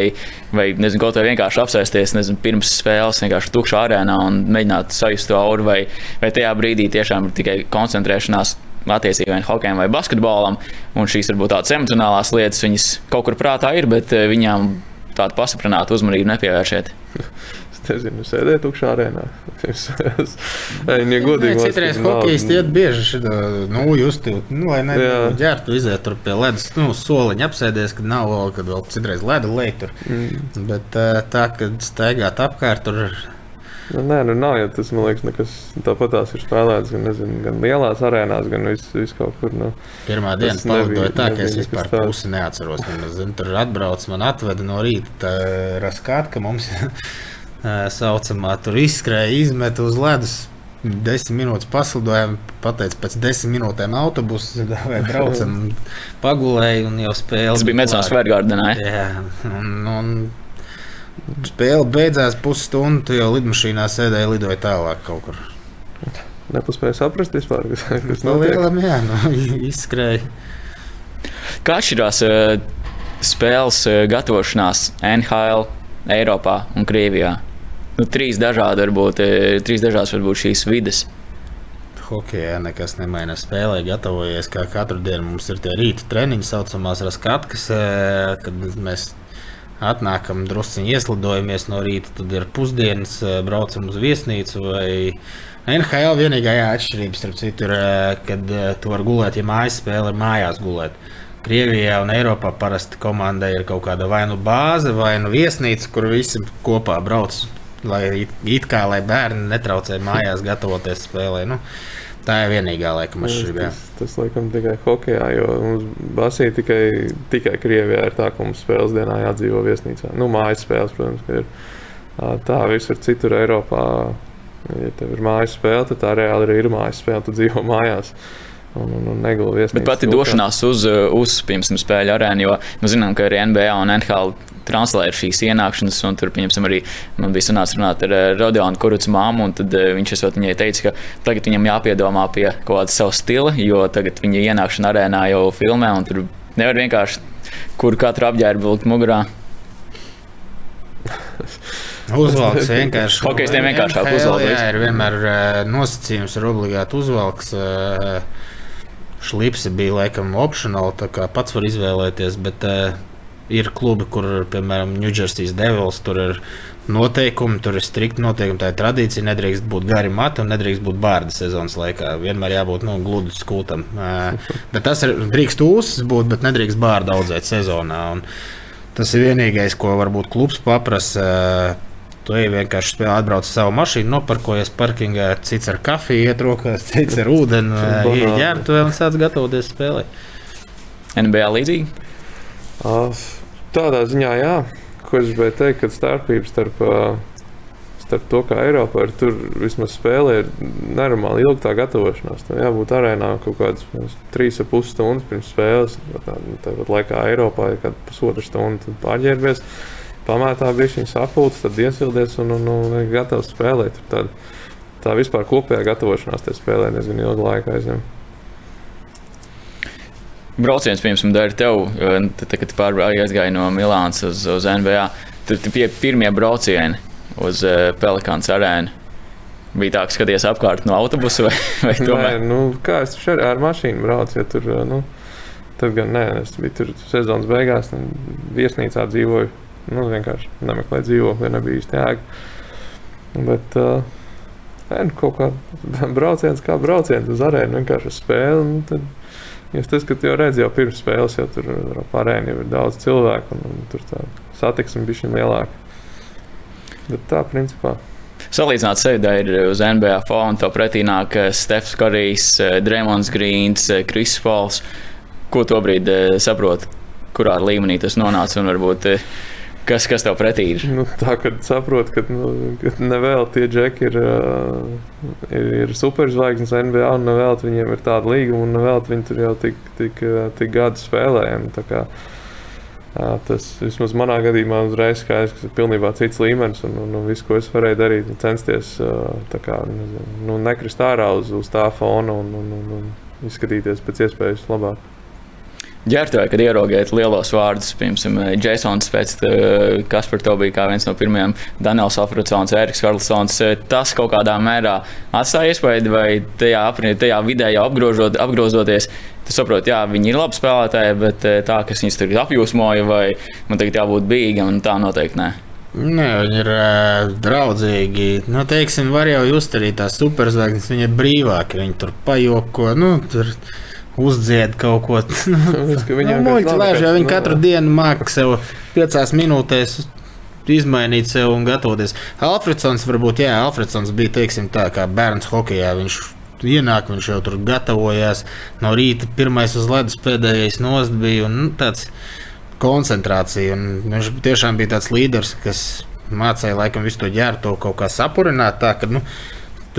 vai nezinu, kaut kā vienkārši apsēsties, nezinu, pirms spēles vienkārši tukšā arēnā un mēģināt sajust to auru, vai, vai tajā brīdī tiešām ir tikai koncentrēšanās attiecīgi vai hokejam vai basketbolam. Un šīs varbūt tādas emocionālās lietas, viņas kaut kur prātā ir, bet eh, viņām tādu pastiprinātu uzmanību nepievēršiet. Es nezinu, sēdēt tukšā arēnā. Viņa godīgi. Citreiz hokejisti iet bieži šitā, nu, jūs tur, nu, lai neģērtu, iziet tur pie ledus, nu, soliņa apsēdies, kad nav vēl, kad vēl citreiz ledu lej tur. Mm. Bet eh, tā, kad staigāt apkārt, tur Nu, nē, nu nav jau tas, man liekas, nekas tāpat tās ir spēlēts gan, nezinu, gan lielās arēnās, gan vis, vis kaut kur. Nu, Pirmā diena palidoja tā, ka es vispār pusi neatceros. Man, zin, tur atbrauc, man atveda no rīta raskāt, ka mums <laughs> saucamā tur izskrēja, izmet uz ledus. Desmit minūtes paslidojām, pateicu, pēc desmit minūtēm autobusu vai braucam, <laughs> pagulēju un jau spēlēju. Tas bija Medicīnas Vērgārdenā. Jā, un, un Spēle beidzās pusstundu, tu jau lidmašīnā sēdēji, lidoja tālāk kaut kur. Nepaspēju saprast vispār, kas, kas no lielam, jā, nu, <laughs> izskrēja. Kā atšķirās uh, spēles uh, gatavošanās NHL, Eiropā un Krievijā? Nu, trīs dažādi varbūt, uh, trīs dažādas varbūt šīs vidas. Hokejā nekas nemainās. Spēlē gatavojies kā katru dienu. Mums ir tie rīta treniņi, saucamās raskatkas, kad mēs atnākam, druskuļi ieslidojamies no rīta, tad ir pusdienas, eh, braucam uz viesnīcu. NHL vienīgā jā, atšķirība starp citu ir, eh, kad eh, tu vari gulēt, ja mājas spēle ir mājās gulēt. Krievijā un Eiropā parasti komandai ir kaut kāda vai nu bāze, vai nu viesnīca, kur visi kopā brauc. Lai it kā lai bērni netraucē mājās gatavoties spēlē. Nu, Tā ir vienīgā laikam atšķirība. Tas, tas laikam tikai hokeja, jo mums basīja tikai, tikai Krievijā ir tā, ka mums spēles dienā jādzīvo viesnīcā. Nu, mājas spēles, protams, ir. Tā visur citur Eiropā, ja tev ir mājas spēle, tad tā reāli arī ir mājas spēle, tu dzīvo mājās. Un, un, un negulējies. Bet pati došanās uz, uz piemēram, spēļu arēnu, jo mēs nu, zinām, ka arī NBA un NHL translēja šīs ienākšanas, un tur, pieņemsim, arī man bija sanācis runāt ar eh, Rodionu Kurucu māmu, un tad eh, viņš esot viņai teica, ka tagad viņam jāpiedomā pie kaut kāda sava stila, jo tagad viņa ienākšana arēnā jau filmē, un tur nevar vienkārši kur katru apģērbu vilkt mugurā. <laughs> Uzvalks vienkārši. Hokejistiem vienkāršāk uzvalks. Jā, ir vienmēr nosacījums, ir obligāti uzvalks. Uh, šlipsi bija laikam opcionāli, tā kā pats var izvēlēties, bet uh, ir klubi, kur, piemēram, New Jersey Devils, tur ir noteikumi, tur ir strikti noteikumi. Tā ir tradīcija. Nedrīkst būt gari mati un nedrīkst būt bārda sezonas laikā. Vienmēr jābūt nu, gludi skūtam. <laughs> bet tas ir drīkst ūsas būt, bet nedrīkst bārda audzēt sezonā. Un tas ir vienīgais, ko varbūt klubs paprasa. Tu ej vienkārši spēlē, atbrauc ar savu mašīnu, noparkojies parkingā, cits ar kafiju, iet rokās, cits ar ūdeni, ieģērtu un sāc gatavoties spēlē. NBA līdzīgi? Tādā ziņā, jā, ko es gribēju teikt, ka starpība starp, starp to, kā Eiropā ir, tur vismaz spēlē ir nenormāli ilga tā gatavošanās. Tam jābūt arēnā kaut kādas 3,5 stundas pirms spēles. Tāpat laikā Eiropā ir kaut kāda pusotra stunda, pārģērbies, pamētā bija viņa sapulce, tad iesildies un, un, un, un gatavs spēlēt. Tā, tā vispār kopējā gatavošanās tajā spēlē diezgan ilgu laiku aizņem brauciens, piemēram, dara tev, tad, kad aizgāja no Milānas uz, uz NBA, tad tie pirmie braucieni uz uh, Pelikāns arēnu. Bija tā, ka skaties apkārt no autobusa vai, <laughs> vai tomēr? Nē, nu, kā es tur ar mašīnu braucu, ja tur, nu, tad gan nē, es biju tur sezonas beigās, un viesnīcā dzīvoju, nu, vienkārši nemeklēju dzīvokli, ja nebija īsti jēga. Bet, uh, nu, kaut kā <laughs> brauciens kā brauciens uz arēnu, vienkārši uz spēli, nu, tad Es tas, ka tu jau redzi, jau pirms spēles, jau tur jau ir daudz cilvēku, un, un tur tā satiksme bija šī lielāka. Bet tā, principā. Salīdzināt sevi ir uz NBA fona. Tev pretī nāk Stefans Korijs, Dreamlands Grīns, Kris Pols. Ko to brīdi saproti, kurā līmenī tas nonāca un varbūt Kas, kas tev pretī ir? Nu, tā kā saprotu, ka, nu, ka nevēl tie džeki ir, ir, ir superzvaigznes NBA, un nevēl viņiem ir tāda līguma, un nevēl viņi tur jau tik, tik, tik gadu spēlējami. Tas vismaz manā gadījumā uzreiz skaidrs, ka tas ir pilnībā cits līmenis, un, un, un viss, ko es varēju darīt, censties kā, nu, nekrist ārā uz, uz tā fona un, un, un, un izskatīties pēc iespējas labāk ģērbtuvē, kad ieraugāt lielos vārdus, piemēram, Jasons, pēc kas par to bija kā viens no pirmajiem, Daniels Afrocons, Eriks Karlsons, tas kaut kādā mērā atstāja iespēju, vai tajā, tajā vidē jau apgrožot, apgrozoties. Tu saproti, jā, viņi ir labi spēlētāji, bet tā, kas viņus tur apjūsmoja, vai man tagad jābūt bīgam, tā noteikti nē. Nē, viņi ir uh, draudzīgi. Nu, teiksim, var jau just arī tās superzvaigznes. Viņi ir brīvāki. Viņi tur pajoko. Nu, tur uzdzied kaut ko tādu. Viņam ir monēta, jau viņi katru dienu māca sev piecās minūtēs. Izmainīt sev un gatavoties. Alfredsons, varbūt, jā, Alfredsons bija, teiksim, tā kā bērns hokeja. Viņš ienāk, viņš jau tur gatavojās. No rīta pirmais uz ledus, pēdējais nost bija un, nu, tāds koncentrācija. Un viņš tiešām bija tāds līderis, kas mācīja laikam visu to ģērbto kaut kā sapurināt. Tā, ka, nu,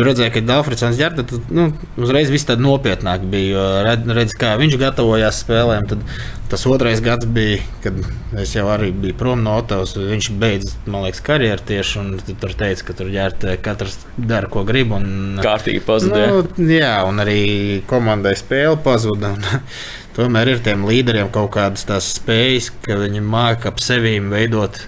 Tur redzēja, ka Dārfrits ģērbta, tad nu, uzreiz viss tāds nopietnāk bija. Redz, redz, kā viņš gatavojās spēlēm. Tad tas otrais gads bija, kad es jau arī biju prom no Otavas. Viņš beidza, man liekas, karjeru tieši. Tur teica, ka tur ģērbta katrs dara, ko grib. Un, Kārtīgi pazuda. Nu, jā, un arī komandai spēle pazuda. Un, <laughs> tomēr ir tiem līderiem kaut kādas tās spējas, ka viņi māca ap sevi veidot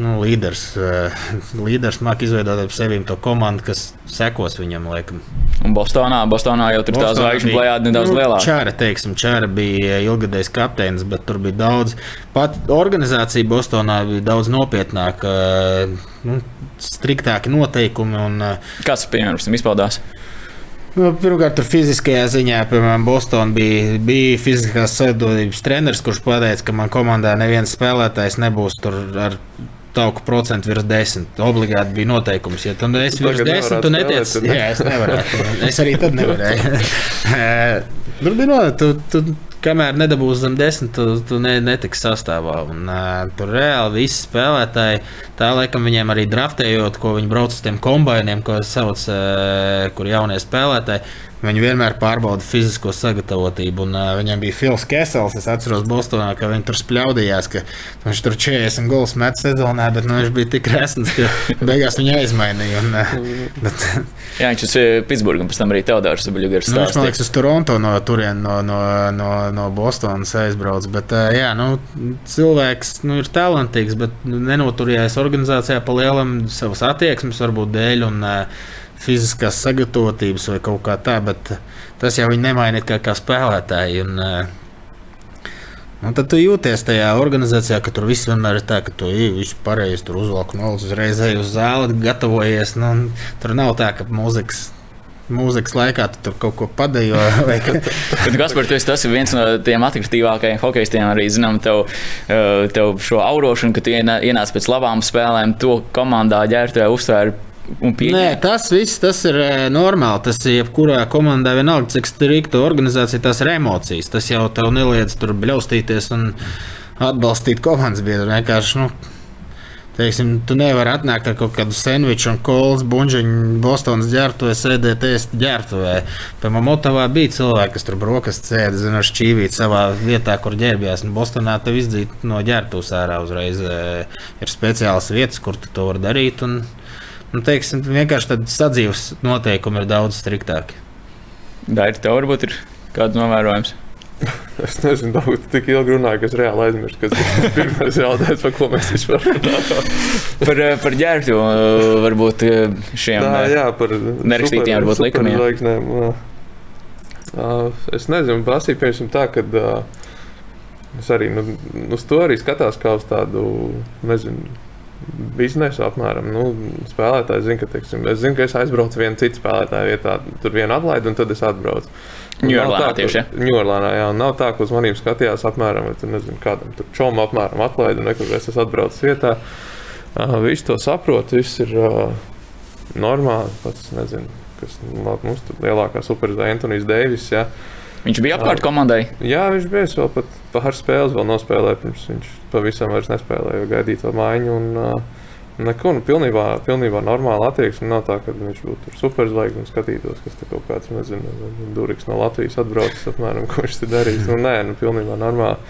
nu, līderis, uh, līderis māca izveidot ap sevi to komandu, kas sekos viņam. Laikam. Un Bostonā, Bostonā jau tur Bostonā tā zvaigžņu plējāde nedaudz nu, lielāka. Čāra, teiksim, Čāra bija ilgadējs kapteinis, bet tur bija daudz. Pat organizācija Bostonā bija daudz nopietnāka, nu, striktāki noteikumi. Un, Kāds piemērs tam izpaudās? Nu, pirmkārt, fiziskajā ziņā, piemēram, Bostonā bija, bija fiziskās savienības treneris, kurš pateica, ka man komandā neviens spēlētājs nebūs tur ar tauku procentu virs desmit. Obligāti bija noteikums. Ja tu esi virs desmit, tu netiec. Jā, es nevarēju. Es arī tad nevarēju. Tur bija no, tu, tu, kamēr nedabūs zem desmit, tu, tu ne, netiksi sastāvā. Un, uh, tur reāli visi spēlētāji, tā laikam viņiem arī draftējot, ko viņi brauc uz tiem kombainiem, ko sauc, uh, kur jaunie spēlētāji Viņi vienmēr pārbauda fizisko sagatavotību. Un, uh, viņam bija Fils Kesels. Es atceros, Bostonā, ka viņi tur spļaudījās, ka viņš tur 40 gols met sezonā, bet nu, viņš bija tik resns, ka <laughs> beigās viņa aizmainīja. Un, uh, <laughs> bet, <laughs> Jā, viņš uz Pitsburgu un pēc tam arī Teodors Buļbuļs. Nu, viņš man liekas, uz Toronto no turienes, no, no, no, no Bostonas aizbrauc. Bet, uh, jā, nu, cilvēks nu, ir talantīgs, bet nenoturējās organizācijā pa lielam savas attieksmes varbūt dēļ. Un, uh, fiziskās sagatavotības vai kaut kā tā, bet tas jau viņi nemaina kā, kā spēlētāji. Un, uh, Un tad tu jūties tajā organizācijā, ka tur viss vienmēr ir tā, ka tu visu pareizi tur uzvelk no uzreiz ej uz zāli, gatavojies. Nu, tur nav tā, ka mūzikas mūzikas laikā tu tur kaut ko padejo. <laughs> Kad Gaspar, tu esi tas viens no tiem attraktīvākajiem hokeistiem, arī zinām tev, tev šo aurošanu, ka tu ienāc pēc labām spēlēm, to komandā ģērbtuvē uztvēri Nē, tas viss tas ir e, normāli. Tas ir jebkurā komandā, vienalga, cik strikta organizācija, tas ir emocijas. Tas jau tev neliedz tur bļaustīties un atbalstīt komandas biedru. Vienkārši, nu, teiksim, tu nevari atnākt ar kaut kādu sandviču un kolas buļbuļsāņu Bostonas ģērbtuvē, sēdēt ēst ģērbtuvē. Piemēram, Motavā bija cilvēki, kas tur brokastis sēdi, zina, šķīvīt savā vietā, kur ģērbjās. Bostonā tev izdzīt no ģērbtuves ārā uzreiz. E, ir speciālas vietas, kur tu to vari darīt. Un, nu, teiksim, vienkārši tādi sadzīves noteikumi ir daudz striktāki. Dairi, tev varbūt ir kāds novērojums? <laughs> Es nezinu, daudz tik ilgi runāju, ka es reāli aizmirsu, kas ir <laughs> pirmais jautājums, par ko mēs vispār runājam. <laughs> par, eh, par ģērbtu, varbūt eh, šiem Tā, jā, par nerakstītiem, varbūt likumiem. Es nezinu, prasīju piemēram tā, ka es arī nu, uz to arī skatās kā uz tādu, nezinu, biznesu apmēram. Nu, spēlētāji zina, ka, teiksim, es zinu, ka es aizbraucu vienu citu spēlētāju vietā, tur vienu atlaidu, un tad es atbraucu. Ņūorlānā tieši. Ņūorlānā, jā, un nav tā, ka uz maniem skatījās apmēram, tur nezinu, kādam tur čom apmēram atlaidu, un nekur es esmu atbraucis vietā. Uh, viss to saprot, viss ir uh, normāli, pats nezinu, kas nu, mums tur lielākā superzvaigzne Antonijs Deivis. Jā. Viņš bija apkārt komandai. Jā, viņš bija vēl pat pāris spēles, vēl nospēlēja, pirms viņš pavisam vairs nespēlēja, jo gaidīja to maiņu. Un, uh, Neko, nu, pilnībā, pilnībā normāla attieksme. Nav tā, ka viņš būtu superzvaigznes un skatītos, kas tur kaut kāds, nezinu, Duriks no Latvijas atbraucis, apmēram, <laughs> ko viņš tur darīs. Nu, nē, nu, pilnībā normāla,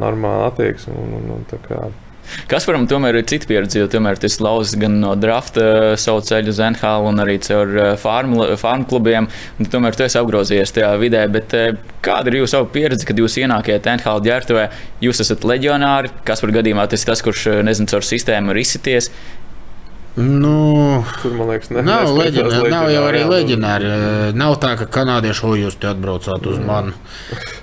normāla attieksme. Un, un, un, kā, Kas varam tomēr ir cita pieredze, jo tomēr tas lauzis gan no drafta eh, savu ceļu uz NHL un arī caur eh, farmu klubiem. Tomēr tu esi apgrozījies tajā vidē, bet eh, kāda ir jūsu pieredze, kad jūs ienākat NHL ģērbtuvē? Jūs esat leģionāri, kas par gadījumā tas ir tas, kurš nezinu, caur sistēmu ir izsities. Nu, Tur, man liekas, ne, nav, leģionāri, nav jau arī jā, leģionāri. Nav tā, ka kanādieši jau jūs te atbraucāt uz mani.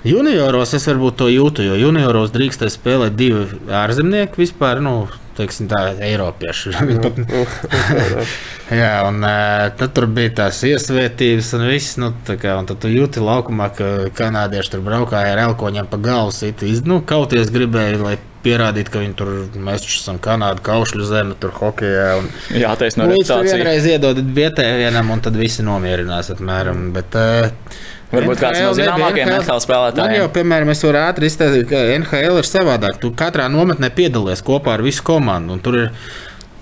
Junioros es varbūt to jūtu, jo junioros drīkstēja spēlēt divi ārzemnieki vispār. Nu, teiksim, tā Eiropieši. <laughs> <laughs> Jā, un uh, tur bija tās iesvētības un viss. Nu, kā, un tad tu jūti laukumā, ka kanādieši tur braukāja ar elkoņiem pa galvu. Siti, nu, kauties gribēja, lai pierādīt, ka viņi tur mēs esam Kanāda kaušļu zeme, tur hokeja. Un... Jā, tas ir Līdz tam vienreiz iedodat vietējiem vienam, un tad visi nomierinās apmēram. Bet, uh, Varbūt kāds no zināmākajiem NHL spēlētājiem. Man jau, piemēram, es varu ātri izteikt, ka NHL ir savādāk. Tu katrā nometnē piedalies kopā ar visu komandu. Tur ir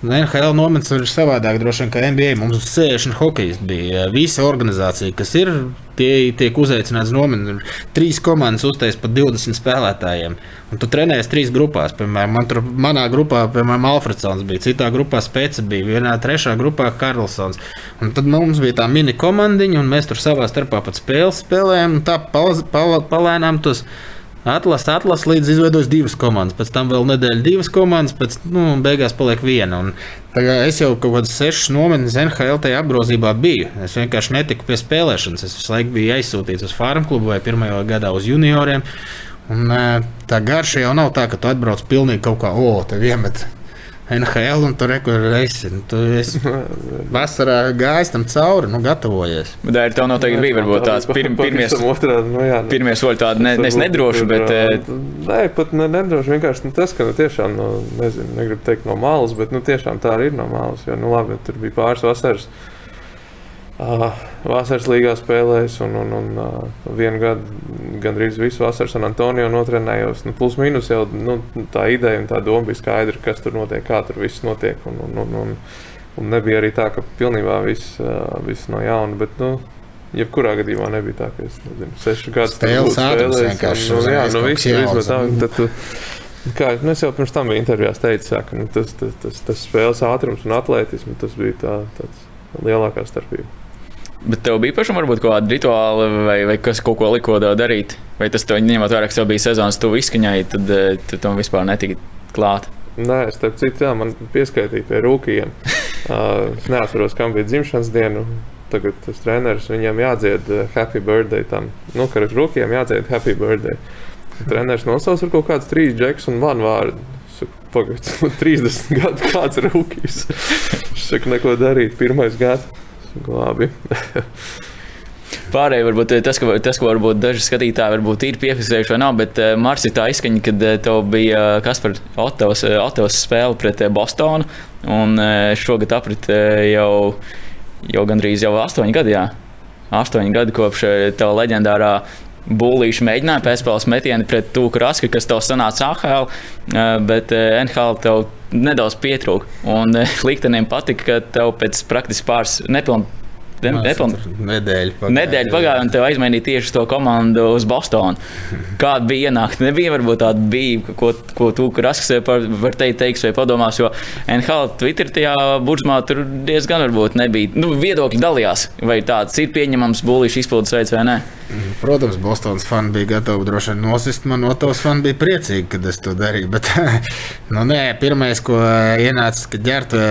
NHL nometnes ir savādāk, droši vien, kā NBA. Mums 60 hokeja bija. Visa organizācija, kas ir, tie tiek uzaicināts nometnē. Trīs komandas uztais pat 20 spēlētājiem. Un tu trenējies trīs grupās. Piemēram, man tur, manā grupā, piemēram, Alfredsons bija, citā grupā Spēca bija, vienā trešā grupā Karlsons. Un tad mums bija tā mini komandiņa, un mēs tur savā starpā pat spēles spēlējām. Tā palēnām tos. Atlases, atlases līdz izveidojas divas komandas, pēc tam vēl nedēļa divas komandas, pēc nu, beigās paliek viena. Un, es jau kaut kādas sešas nometnes NHL tajā apgrozībā biju. Es vienkārši netiku pie spēlēšanas. Es visu laiku biju aizsūtīts uz farmu klubu vai pirmajā gadā uz junioriem. Un, tā garša jau nav tā, ka tu atbrauc pilnīgi kaut kā, o, te iemet NHL un tur reizes. Nu, tu <laughs> vasarā gājis tam cauri, nu, gatavojies. Bet tā ir tev noteikti bija varbūt tāds pirm, pirmie, nu, jā, nu, pirmie soļi tādi ne, ne, nedroši, bet. Nē, pat ne, nedroši. Vienkārši nu, tas, ka nu, tiešām, nu, nezinu, negribu teikt no malas, bet nu, tiešām tā arī ir no malas. Jo, nu, labi, tur bija pāris vasaras. Uh, vasaras līgā spēlējis, un, un, un uh, vienu gadu gandrīz visu vasaru San Antonio notrenējos. Nu, plus mīnus jau nu, tā ideja un tā doma bija skaidra, kas tur notiek, kā tur viss notiek. Un, un, un, un, un nebija arī tā, ka pilnībā viss, uh, viss no jauna. Bet, nu, Jebkurā gadījumā nebija tā, ka es nezinu, sešu gadu spēlēju. Nu, jā, nu, viss ir izvēlēts. Kā nu, es jau pirms tam biju intervijās teicis, ka nu, tas, tas, tas, tas spēles ātrums un atlētisms tas bija tā, tāds lielākā starpība. Bet tev bija pašam varbūt kaut kāda rituāla vai, vai kas kaut ko likodā darīt? Vai tas tev ņemot vērā, ka tev bija sezonas tuvu izskaņai, tad eh, tu tam vispār netika klāt? Nē, starp citu, jā, man pieskaitīja pie rūkījiem. uh, <laughs> es neatceros, kam bija dzimšanas diena. Tagad tas treneris viņam jādzied uh, happy birthday tam. Nu, ka ar rūkījiem jādzied happy birthday. Treneris nosauc ar kaut kādus trīs džekus un man vārdu. Pagaidiet, 30 gadu kāds ir rūkījis. Viņš <laughs> saka, neko darīt, pirmais gads. Labi. <laughs> Pārējie varbūt tas, ka, tas, ko varbūt daži skatītāji varbūt ir piefiksējuši vai nav, bet uh, Mārcis ir tā izskaņa, kad uh, tev bija kas par Ottavas, uh, Ottavas spēli pret Bostonu, un šogad aprit jau, jau gandrīz jau astoņi gadi, jā. Astoņi gadi kopš tava leģendārā Būlīša mēģināja pēcspēles metienu pret Tūku Rasku, kas tev sanāca AHL, bet NHL tev nedaudz pietrūka. Un liktenim patika, ka tev pēc praktiski pāris nepilnīgi Nedēļa pagāja. Nedēļa pagāja, un tev aizmainīja tieši to komandu uz Bostonu. Kāda bija ienākt? Nebija varbūt tāda bija, ko, ko tu Rasks par, var teikt, teiks vai padomās, jo NHL Twitter tajā burzmā tur diezgan varbūt nebija. Nu, viedokļi dalījās, vai tāds ir pieņemams būlīšu izpildes veids vai nē. Protams, Bostonas fani bija gatavi droši vien nosist. Man otrs fani bija priecīgi, kad es to darīju. Bet, <laughs> nu, nē, pirmais, ko ienāca, kad ģērbtu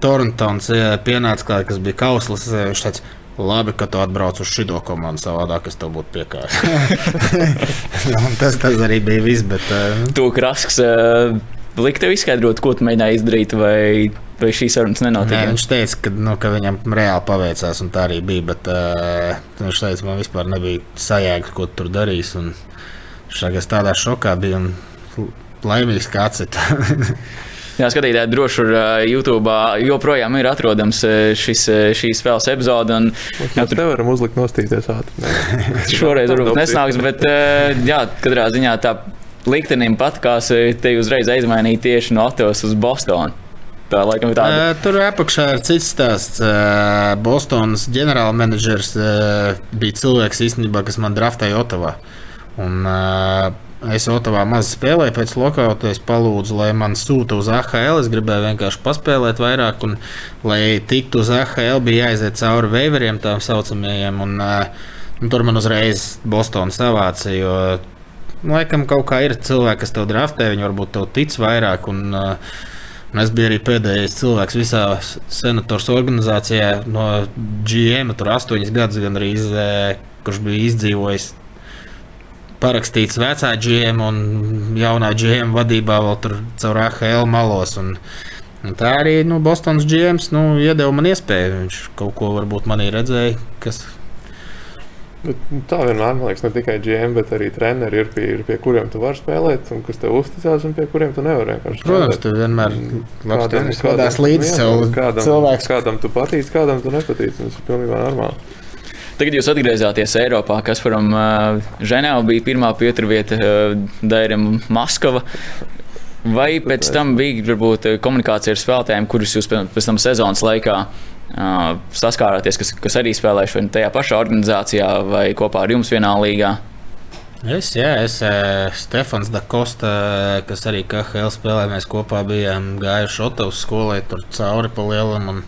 Torntons pienāca klāt, kas bija kauslis. Viņš teica, labi, ka tu atbrauc uz šo komandu, savādāk es tev būtu piekāpis. <laughs> tas, tas arī bija viss. Bet, uh... Tu krasks. Uh... lika tev izskaidrot, ko tu mēģināji izdarīt, vai, vai šīs sarunas nenotika? Nē, viņš teica, ka, nu, ka viņam reāli paveicās, un tā arī bija. Bet uh, viņš teica, man vispār nebija sajēga, ko tu tur darīs. Šādi tādā šokā bija un laimīgs kā atcita. <laughs> Jā, skatītāji, droši vien uh, YouTube joprojām ir atrodams šis, šīs spēles epizode. Un, jā, tur nevaram uzlikt nostīties ātri. <laughs> Šoreiz varbūt nesnāks, bet uh, jā, katrā ziņā tā liktenim patikās te uzreiz aizmainīt tieši no Atos uz Bostonu. Tā, laikam, tā uh, tur apakšā ir cits stāsts. Uh, Bostonas ģenerālmenedžers uh, bija cilvēks īstenībā, kas man draftēja Otavā. Un, uh, Es Otavā maz spēlēju pēc lokauta. Es palūdzu, lai man sūta uz AHL. Es gribēju vienkārši paspēlēt vairāk, un, lai tiktu uz AHL, bija jāiziet cauri veiveriem, tā saucamajiem. Un, un tur man uzreiz Bostonā savāca, jo laikam kaut kā ir cilvēki, kas tev draftē, viņi varbūt tev tic vairāk. Un, Un es biju arī pēdējais cilvēks visā senators organizācijā no GM, tur astoņas gadus gandrīz, kurš bija izdzīvojis parakstīts vecā GM un jaunā GM vadībā vēl tur caur AHL malos. Un, un tā arī nu, Bostonas GM nu, iedeva man iespēju. Viņš kaut ko varbūt manī redzēja. Kas... Bet, nu, tā vienmēr, man liekas, ne tikai GM, bet arī treneri ir pie, ir pie kuriem tu vari spēlēt, un kas tev uzticās, un pie kuriem tu nevari vienkārši. Protams, tu vienmēr kādam, kādās līdzi sev kādam, cilvēks. Kādam tu patīc, kādam tu nepatīc, un tas ir pilnībā normāli. Tagad jūs atgriezāties Eiropā, kas varam Ženēvā bija pirmā pieturvieta Dairam Maskava. Vai pēc tam bija varbūt, komunikācija ar spēlētājiem, kurus jūs pēc tam sezonas laikā uh, saskārāties, kas, kas arī spēlējuši vai tajā pašā organizācijā vai kopā ar jums vienā līgā? Es, jā, es Stefans Dakosta, kas arī KHL spēlē, mēs kopā bijām gājuši Otavas skolai, tur cauri pa lielam. Un,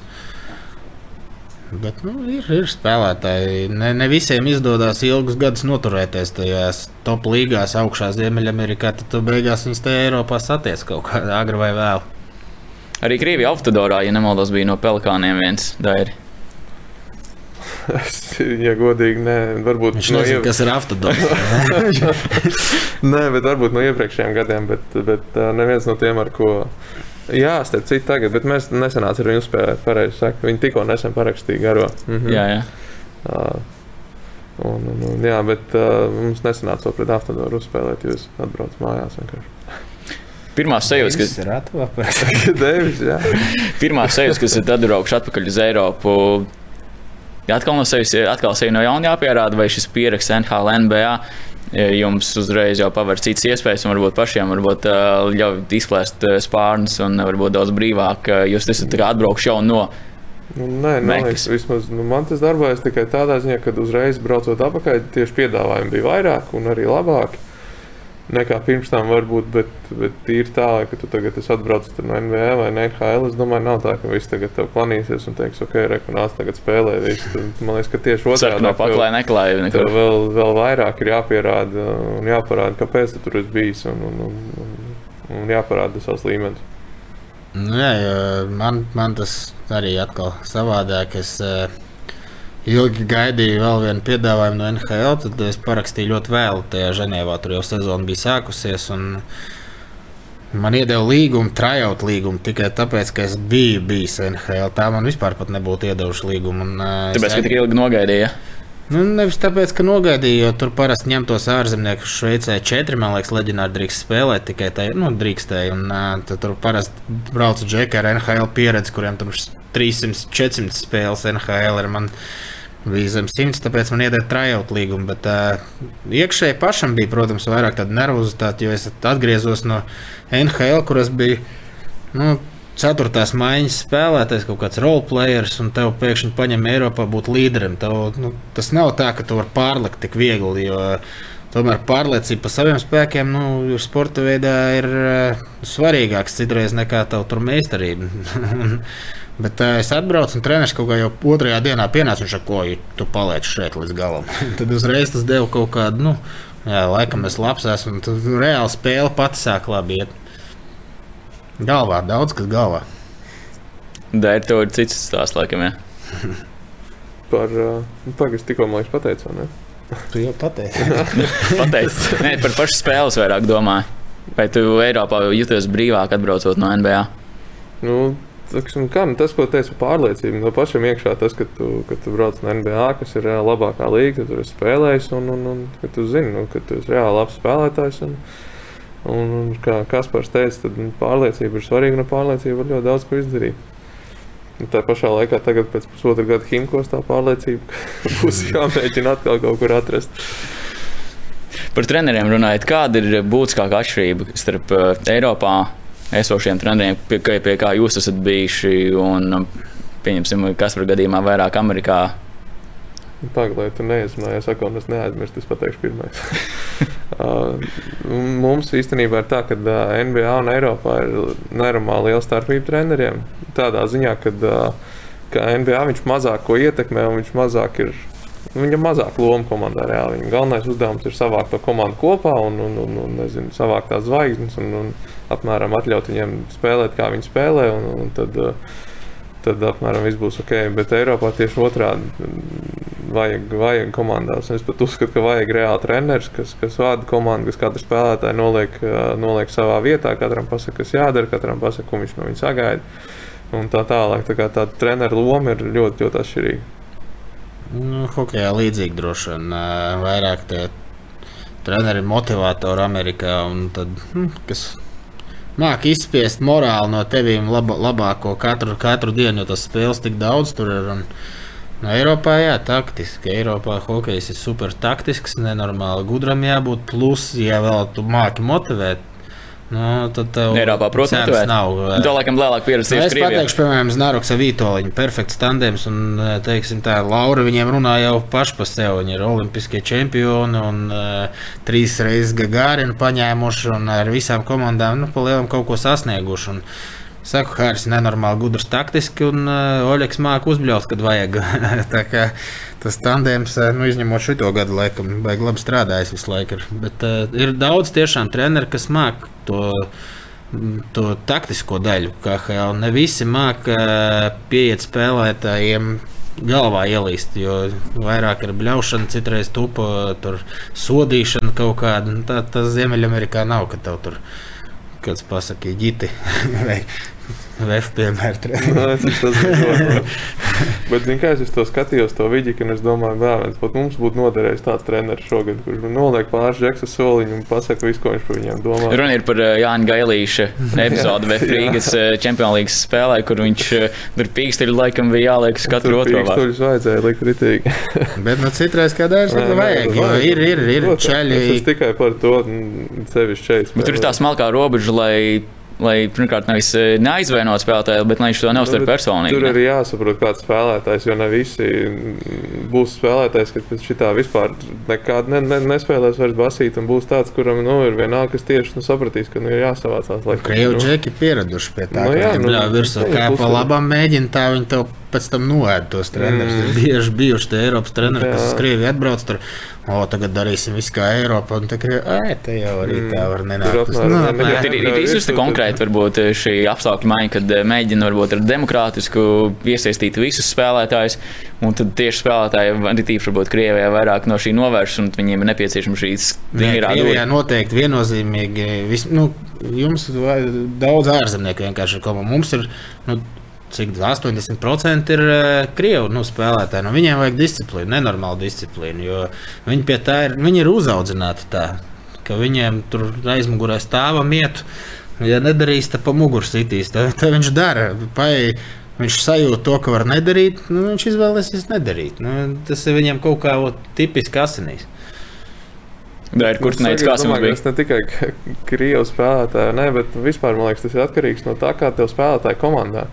Bet nu, ir, ir spēlētāji. Ne, ne visiem izdodas ilgus gadus noturēties tajās top līgās, augšā Ziemeļamerikā. Tad tu beigās viņus te Eiropā satiec kaut kādā agri vai vēl. Arī Krievijā autodorā, ja nemaldos, bija no pelikāniem viens dairi. Es, ja godīgi, nē, varbūt viņš no nezina, iev... kas ir autodors. <laughs> nē, bet varbūt no iepriekšējiem gadiem, bet, bet neviens no tiem, ar ko Jā, starp citu, tagad, bet mēs nesenāci ar viņu spēlēt. Viņi tikko nesen parakstīja garo. Mhm. Jā, jā. Uh, un, un, un, jā, bet uh, mums nesenāca to pret Aftadoru uzspēlēt, jo es atbraucu mājās vienkārši. Pirmā sajūta, kas ir atvērta. <laughs> <laughs> Pirmā sajūta, kas ir atbraukuši atpakaļ uz Eiropu. Ja atkal no sevis, atkal sevi no jauna jāpierāda, vai šis pieraksts NHL, NBA jums uzreiz jau paver citas iespējas, un varbūt pašiem varbūt, ļauj izplēst spārnus un varbūt daudz brīvāk. Jūs esat atbraukuši jau no. Nu, nē, man liekas, vismaz nu, man tas darbojas tikai tādā ziņā, ka uzreiz braucot atpakaļ, tieši piedāvājumi bija vairāk un arī labāki nekā pirms tam varbūt, bet, bet ir tā, ka tu tagad atbrauc no NBA vai NHL. Es domāju, nav tā, ka viss tagad tev planīsies un teiks, ok, rekonāts tagad spēlē. Visu. Man liekas, ka tieši otrādi no paklāja neklāja. Tev vēl, vēl vairāk ir jāpierāda un jāparāda, kāpēc tu tur esi bijis un, un, un, un, un jāparāda savs līmenis. Nu, jā, man, man tas arī atkal savādāk. Es, uh, ilgi gaidīju vēl vienu piedāvājumu no NHL, tad es parakstīju ļoti vēlu tajā Ženēvā. Tur jau sezona bija sākusies. Man iedeva līgumu, trajot līgumu tikai tāpēc, ka es biju bijis NHL. Tā man vispār nebūtu iedevuši līgumu. Un, Tāpēc, ka tik ilgi nogaidīja. Nu, nevis tāpēc, ka nogaidīju, jo tur parasti ņem tos ārzemniekus. Šveicē četri, man liekas, leģendāri drīkst spēlēt tikai tā, nu, drīkstēja. Un, uh, tur parasti brauc džeki ar NHL pieredzi, kuriem tur 300, 400 spēles NHL ir. Man, bija zem simts, tāpēc man iedēja trajot līgumu. Bet uh, iekšēji pašam bija, protams, vairāk tāda nervozitāte, jo es atgriezos no NHL, kur es biju. Nu, Ceturtās maiņas spēlētājs, kaut kāds roleplayers, un tev pēkšņi paņem Eiropā būt līderim. Tev, nu, tas nav tā, ka tu vari pārlikt tik viegli, jo tomēr pārliecība par saviem spēkiem nu, sporta veidā ir uh, svarīgāks citreiz nekā tev tur meistarība. <laughs> Bet uh, es atbraucu, un treneris kaut kā jau otrajā dienā pienāca un saka, ko ja tu paliec šeit līdz galam. <laughs> Tad uzreiz tas deva kaut kādu, nu, jā, laikam es labs esmu. Tad reāli spēle pati sāk labi iet. Galvā daudz kas galvā. Dēļ tev ir cits stāsts, laikam, jā. <laughs> par, uh, par kas tikko man liekas pateicu, ne? <laughs> Tu jau pateici. <laughs> pateici. Nē, par pašu spēles vairāk domāju. Vai tu Eiropā jūties brīvāk atbraucot no NBA? Nu, Taksim, kā, nu, tas, ko teicu par pārliecību, no pašam iekšā tas, ka tu, ka tu brauc no NBA, kas ir labākā līnija, tu esi spēlējis un, un, un ka tu zini, nu, ka tu esi reāli labs spēlētājs. Un, un, un kā Kaspars teica, tad nu, pārliecība ir svarīga, un pārliecība var ļoti daudz ko izdarīt. Un tā pašā laikā, tagad, pēc pusotra gada Himkos, tā pārliecība <laughs> būs jāmēģina atkal kaut kur atrast. Par treneriem runājot, kāda ir būtiskākā atšķirība starp uh, Eiropā esošiem treneriem, pie, pie kā jūs esat bijuši. Un, pieņemsim, kas par gadījumā vairāk Amerikā. Pagaidiet, tu neizmantoji, es saku, un es neaizmirstu, es pateikšu pirmais. <laughs> Uh, mums īstenībā ir tā, ka uh, NBA un Eiropā ir nenormāli liela starpība treneriem. Tādā ziņā, ka, uh, ka NBA viņš mazāk ko ietekmē un viņš mazāk ir Viņam mazāk loma komandā reāli. Viņa galvenais uzdevums ir savākt to komandu kopā un, un, un, un nezinu, savākt tās zvaigznes un, un apmēram atļaut viņiem spēlēt, kā viņi spēlē. Un, un tad, tad apmēram viss būs ok. Bet Eiropā tieši otrādi vajag, vajag komandās. Es pat uzskatu, ka vajag reāli treneris, kas, kas vada komandu, kas katru spēlētāju noliek, noliek savā vietā, katram pasaka, kas jādara, katram pasaka, ko viņš no viņa sagaida. Un tā tālāk. Tā kā tā treneru loma ir ļoti, ļoti atšķirīga. Nu, hokejā līdzīgi droši vien vairāk tie treneri ir motivatori Amerikā. Tad, hm, kas māk izspiest morāli no tevīm laba, labāko katru, katru dienu, jo tas spēles tik daudz tur ir. Un, No Eiropā, jā, taktiski. Eiropā hokejs ir super taktisks, nenormāli gudram jābūt. Plus, ja vēl tu māki motivēt, Nu, tad tev Eiropā, protams, nav. Tā laikam lielāka pieredze nu, es pateikšu, piemēram, Znaroks Vitoļņa, perfekts tandems, un, teiksim, tā Laura viņiem runā jau paši par sevi. Viņi ir olimpiskie čempioni un uh, trīs reizes Gagārinu paņēmuši un ar visām komandām, nu, pa lielam kaut ko sasnieguši. Un, Saku, Hāris ir nenormāli gudrs taktiski, un uh, Oļegs māca uzbļaut, kad vajag. <laughs> kā, tas tandēms, nu, izņemot šo gadu, laikam, baigi labi strādājis visu laiku. Ir. Bet uh, ir daudz tiešām treneru, kas māca to, to taktisko daļu. Kā ne visi māca uh, pieiet spēlētājiem galvā ielīst, jo vairāk ir bļaušana, citreiz tupa, tur sodīšana kaut kāda. Nu, tā tas Ziemeļamerikā nav, ka tev tur kāds pasakīja ģiti <laughs> vai VF piemēra. Nu, es zinu. Bet, zin, kā es to skatījos, to vidi, un es domāju, bērns, pat mums būtu noderējis tāds treneris šogad, kurš noliek pāris džeksa soliņu un pasaka visu, ko viņš par viņiem domā. Runa ir par uh, Jāņa Gailīša <laughs> epizodi VF Rīgas čempionu līgas spēlē, kur viņš uh, tur pīksturi laikam bija jāliek uz katru otro. Pīksturis vajadzēja likt ritīgi. <laughs> Bet, nu, citreiz, kad dažs ir vajag, jo ir, ir, ir čaļi. Tas tikai par to sevišķi šeit. Bet tur ir tā smalkā robeža, lai lai pirmkārt nevis eh, neaizvainot spēlētāju, bet lai viņš to neuztver nu, personīgi. Tur ne? ir jāsaprot, kāds spēlētājs, jo ne visi būs spēlētājs, kas pēc šitā vispār nekad ne, ne, nespēlēs vairs basīt, un būs tāds, kuram nu, ir vienalga, kas tieši nu, sapratīs, ka nu, ir jāsavācās. Krievu nu. džeki pieraduši pie tā, nu, jā, ka viņi nu, virsū kā pa labam mēģina tā tev pēc tam noēd tos trenerus. Mm. Ir bieži bijuši tie Eiropas treneri, kas uz Krieviju atbrauc. Tur, o, tagad darīsim visu kā Eiropa. Un tā krievi, te jau arī tā var nenākt. Nu, ir ir izjusta konkrēti varbūt šī apstākļa maiņa, kad eh, mēģina varbūt ar demokrātisku iesaistīt visus spēlētājus. Un tad tieši spēlētāji, arī tīpaši varbūt Krievijā, vairāk no šī novērš, un viņiem ir nepieciešama šīs tīrā. Krievijā noteikti viennozīmīgi. Vis, nu, jums daudz ārzemnieku vienkārši ir komanda. Mums ir nu, cik 80% ir uh, krievu nu, spēlētāji. Nu, viņiem vajag disciplīnu, nenormālu disciplīnu, jo viņi pie tā ir, viņi ir uzaudzināti tā, ka viņiem tur aizmugurē stāvam iet. Ja nedarīs, tad pa muguru sitīs. Tad, tad viņš dara. Pai, viņš sajūt to, ka var nedarīt, nu, viņš izvēlēsies nedarīt. Nu, tas ir viņam kaut kā tipiski asinīs. Tā ir kas mums bija. Tas ne tikai krievu spēlētāji, ne, bet vispār man liekas, tas ir atkarīgs no tā, kā tev spēlētāji komandā.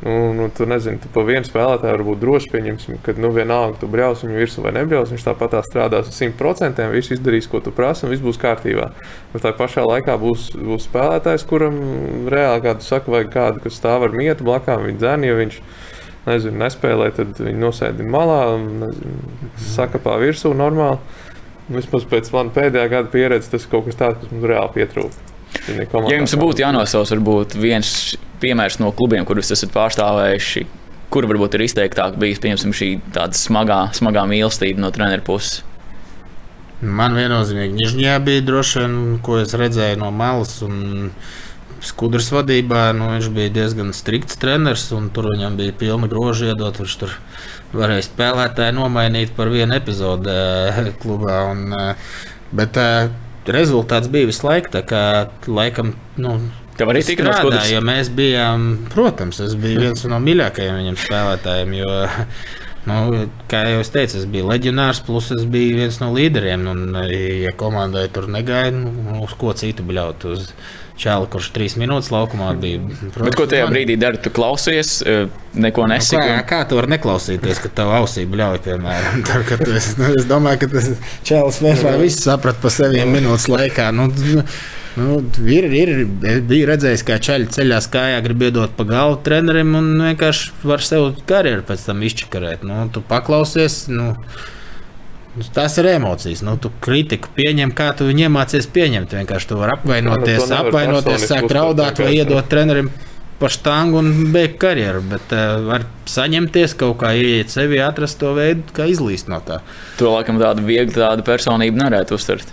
Nu, nu, tu nezini, tu pa vienu spēlētāju varbūt droši pieņemsim, ka nu, vienalga, tu brauc viņu virsū vai nebrauc. Viņš tāpat tā strādās ar 100%, visu izdarīs, ko tu prasi, un viss būs kārtībā. Bet tā pašā laikā būs, būs spēlētājs, kuram reāli, kā tu saki, vajag kādu, kas stāv ar mietu blakām, viņa dzēni, ja viņš nezinu, nespēlē, tad viņi nosēdina malā, nezinu, sakapā virsū normāli. Vismaz pēc manas pēdējā gada pieredzes, tas ir kaut kas tāds, kas mums reāli pietrūkst. Ja jums būtu jānosauc varbūt viens piemērs no klubiem, kurus esat pārstāvējuši, kur varbūt ir izteiktāk bijis šī tāda smagā, smagā mīlestība no treneru puses? Man viennozīmīgi Nižņā bija droši vien, ko es redzēju no malas. Un... Skudras vadībā nu, viņš bija diezgan strikts treneris, un tur viņam bija pilna groža iedot. Viņš tur varēja spēlētāju nomainīt par vienu epizodi eh, klubā. Un, eh, bet eh, rezultāts bija visu laiku. Tā kā laikam, nu, Tev arī tika no strādāja, skudras. jo mēs bijām, protams, es biju <laughs> viens no mīļākajiem viņam spēlētājiem. Jo, Nu, kā jau es teicu, es biju leģionārs, plus es biju viens no līderiem. Un, ja komandai tur negaidīja, nu, uz ko citu bļaut. Uz čāli, kurš trīs minūtes laukumā bija. Bet ko tajā brīdī dari? Tu klausies, eh, neko Nu, nesaki. kā, kā tu vari neklausīties, kad tev ausī bļauj, piemēram? <laughs> Tad, kad tu esi, nu, es domāju, ka tas čēlis vienmēr viss saprat pa seviem minūtes laikā. Nu, nu, ir, ir, es biju redzējis, kā čaļi ceļā kājā grib iedot pa galvu trenerim un vienkārši var sev karjeru pēc tam izčakarēt. Nu, tu paklausies. Nu, Nu, Tās ir emocijas. Nu, tu kritiku pieņem, kā tu viņu iemācies pieņemt. Vienkārši tu vari apvainoties, Nu, apvainoties, sākt raudāt vai iedot trenerim pa štangu un beigt karjeru. Bet uh, var saņemties kaut kā, ieiet sevi, atrast to veidu, kā izlīst no tā. To laikam tādu vieglu tādu personību nevarētu uztvert.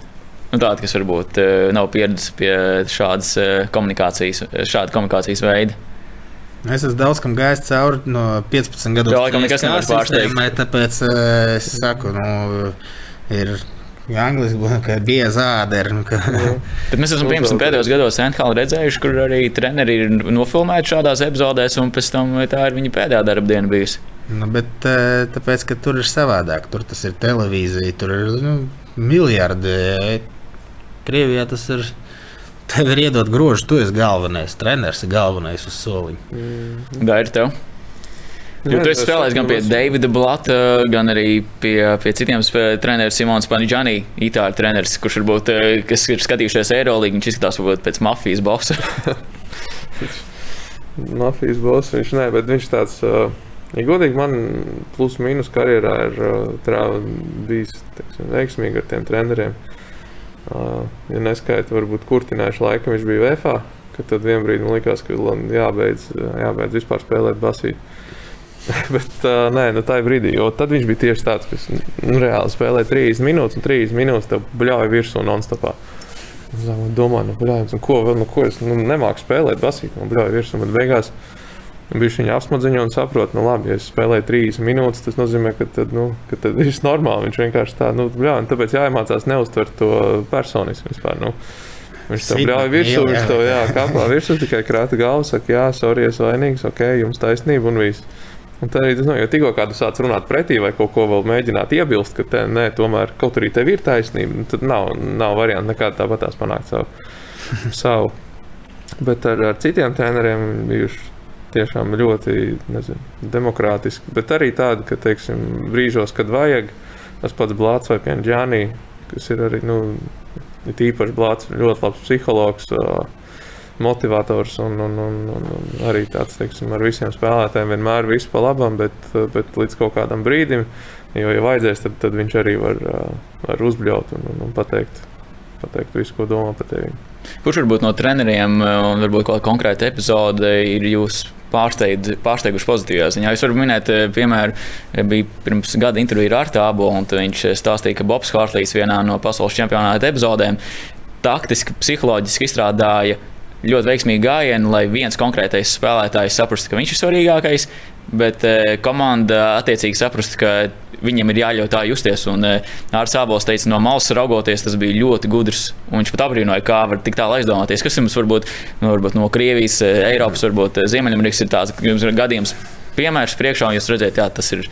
Nu, tāda, kas varbūt eh, nav pieredzes pie šādas eh, komunikācijas, šāda komunikācijas veida. Es esmu daudz kam gājis cauri no 15 gadiem. Jā, laikam nekas nevar pārsteigt. Tāpēc uh, es saku, nu, ir angliski, būtu, ka bieza ādera. Nu, Bet mēs esam pirms pēdējos gados NHL redzējuši, kur arī treneri ir nofilmēti šādās epizodēs, un pēc tam tā ir viņa pēdējā darba diena bijusi. Nu, bet eh, tāpēc, ka tur ir savādāk. Tur tas ir televīzija, tur ir nu, miljardi. Krievijā tas ir. Tev ir iedot grožu, tu esi galvenais. Treneris ir galvenais uz soliņa. Tā ir tev. Jo tu esi spēlējis gan pie Davida Blata, gan arī pie, pie citiem treneriem, Simons Paniģāni, itāļu treneris, kurš varbūt, eh, kas ir skatījušies Eirolandā, viņš izskatās varbūt pēc mafijas bosa. <laughs> Mafijas boss viņš nē, bet viņš tāds. Uh, Ja godīgi, man plus mīnus karjerā ir uh, bijis teiksim, veiksmīgi ar tiem treneriem. Uh, ja neskaita, varbūt kurtinājuši laikam viņš bija kad tad vienā brīdī man likās, ka jābeidz, jābeidz vispār spēlēt basīti. <laughs> Bet uh, nē, nu tā ir brīdī, jo tad viņš bija tieši tāds, kas nu, reāli spēlēja 30 minūtes, un 30 minūtes tev bļauja virsū non-stopā. Domāju, nu, bļauj, nu, ko, nu, ko es nu, nemāku spēlēt basīti, man bļauja virsū, bet beigās bija viņa apsmadziņa un saprot, nu, labi, ja es spēlēju 30 minūtes, tas nozīmē, ka tad, nu, ka tad <laughs> viss normāli. Viņš vienkārši tā, nu, un tāpēc jāiemācās neuztvert to personiski vispār. Nu. Viņš bļauj man virsū, viņš tev jā, kāpā virsū, tikai krāta galva, saka, jā, sorry, es vainīgs, ok, jums taisnība un viss. Un tā arī tas nav, jo tikko kādu sāc runāt pretī vai kaut ko vēl mēģināt iebilst, ka te, nē, tomēr kaut arī tev ir taisnība, nu, tad nav, nav variantu nekādā tāpatās panākt savu. <laughs> savu. Bet ar, ar citiem treneriem bijuši tiešām ļoti nezinu, demokrātiski, bet arī tādi, ka, teiksim, brīžos, kad vajag, tas pats Blāts vai Pienģānī, kas ir arī, nu, ir īpaši Blāts, ļoti labs psihologs, motivators un, un, un, un, arī tāds, teiksim, ar visiem spēlētājiem vienmēr visu pa labam, bet, bet līdz kaut kādam brīdim, jo, ja vajadzēs, tad, tad viņš arī var, var uzbļaut un, un, un pateikt, pateikt visu, ko domā par tevi. Kurš varbūt no treneriem un varbūt kāda konkrēta epizode ir jūs pārsteidz, pārsteiguši pozitīvā ziņā? Jūs varat minēt, eh, piemēram, bija pirms gada intervija ar Artābu, un viņš stāstīja, ka Bobs Hārtlīs vienā no pasaules čempionāta epizodēm taktiski, psiholoģiski izstrādāja ļoti veiksmīgu gājienu, lai viens konkrētais spēlētājs saprastu, ka viņš ir svarīgākais, bet eh, komanda attiecīgi saprastu, ka viņam ir jāļauj tā justies. Un ar Sābols teica, no malas raugoties, tas bija ļoti gudrs. Viņš pat apbrīnoja, kā var tik tālu aizdomāties. Kas jums varbūt, nu, varbūt no Krievijas, eh, Eiropas, varbūt eh, Ziemeļamerikas ir tāds, gadījums. Piemērs priekšā, un jūs redzat, ka tas ir,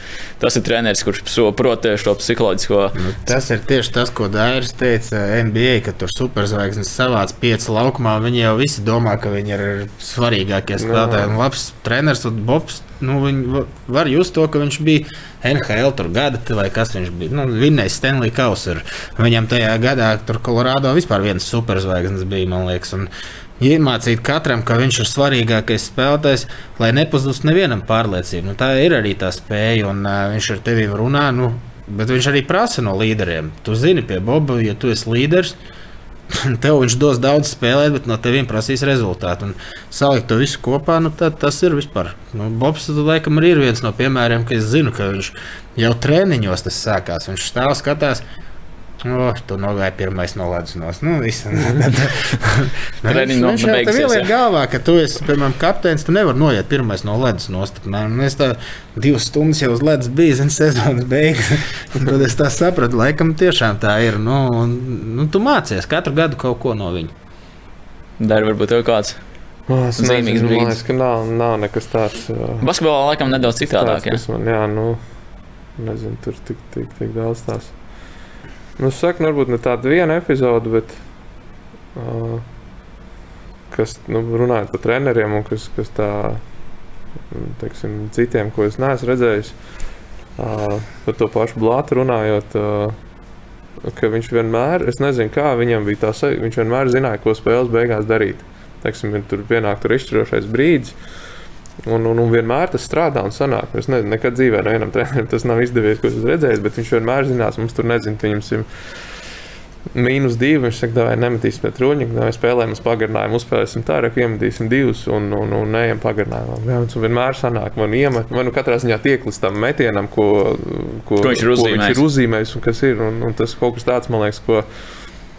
tas ir treneris, kurš so- prot eh, šo psiholoģisko. Nu, tas ir tieši tas, ko Dairis teica NBA, ka tur superzvaigznes savāc pieci laukumā. Viņi jau visi domā, ka viņi ir svarīgākie spēlētāji. Un labs treneris un Bobs. Nu, viņi va- var just to, ka viņš bija NHL tur gada, vai kas viņš bija. Nu, Vinnējis Stanley Kausu. Viņam tajā gadā tur Kolorādo vispār viens superzvaigznes bija, man liekas. Un Iemācīt katram, ka viņš ir svarīgākais spēlētājs, lai nepazustu nevienam pārliecību. Nu, tā ir arī tā spēja, un uh, viņš ar tevi runā. Nu, bet viņš arī prasa no līderiem. Tu zini, pie Boba, ja tu esi līderis, <laughs> tev viņš dos daudz spēlēt, bet no tevis prasīs rezultātu. Un salikt to visu kopā, nu, tad, tas ir vispār. Nu, Bobs, laikam, ir viens no piemēriem, ka es zinu, ka viņš jau treniņos tas sākās. Viņš stāv skatās. O, tu pirmais no ledus nost. Nu, viss. Treniņi no- jau tev ieliek jā. galvā, ka tu esi, piemēram, kapteinis, tu nevari noiet pirmais no ledus nost. Man, es tā divas stundas jau uz ledus biju, zinu, sezonas beigas. Tad es tā sapratu, laikam tiešām tā ir. Nu, un, nu, tu mācies katru gadu kaut ko no viņa. Dari varbūt tev kāds. Oh, es liekas, ka nav, nav nekas tāds. Uh, Basketbolā laikam nedaudz citādāk. tāds Jā. kas man, jā, nu, nezinu, tur tik, tik, tik daudz tās. Nu, es saku, varbūt ne tāda viena epizode, bet. Uh, kas, nu, runājot par treneriem un kas, kas tā, teiksim, citiem, ko es neesmu redzējis, uh, par to pašu blātu runājot. Uh, ka viņš vienmēr, es nezinu, kā viņam bija tā sajūta, viņš vienmēr zināja, ko spēles beigās darīt. Teiksim, tur pienāk tur izšķirošais brīdis. Un, un, un vienmēr tas strādā un sanāk. Es nezinu, nekad dzīvē nevienam trenerim tas nav izdevies, ko es esmu redzējis, bet viņš vienmēr zinās, mums tur nezinu, viņam simt mīnus divi. Viņš saka, vai nemetīsim pret ruņu, vai spēlēsim uz pagarinājumu, uzspēlēsim tā, ka iemetīsim divus un, un, un neejam pagarinājumā. Jā, un vienmēr sanāk, man iemet, vai nu katrā ziņā tiek līdz tam metienam, ko, ko, Ko viņš ir ko viņš uzzīmējis. ir uzzīmējis un kas ir. Un, un tas kaut kas tāds, man liekas, ko,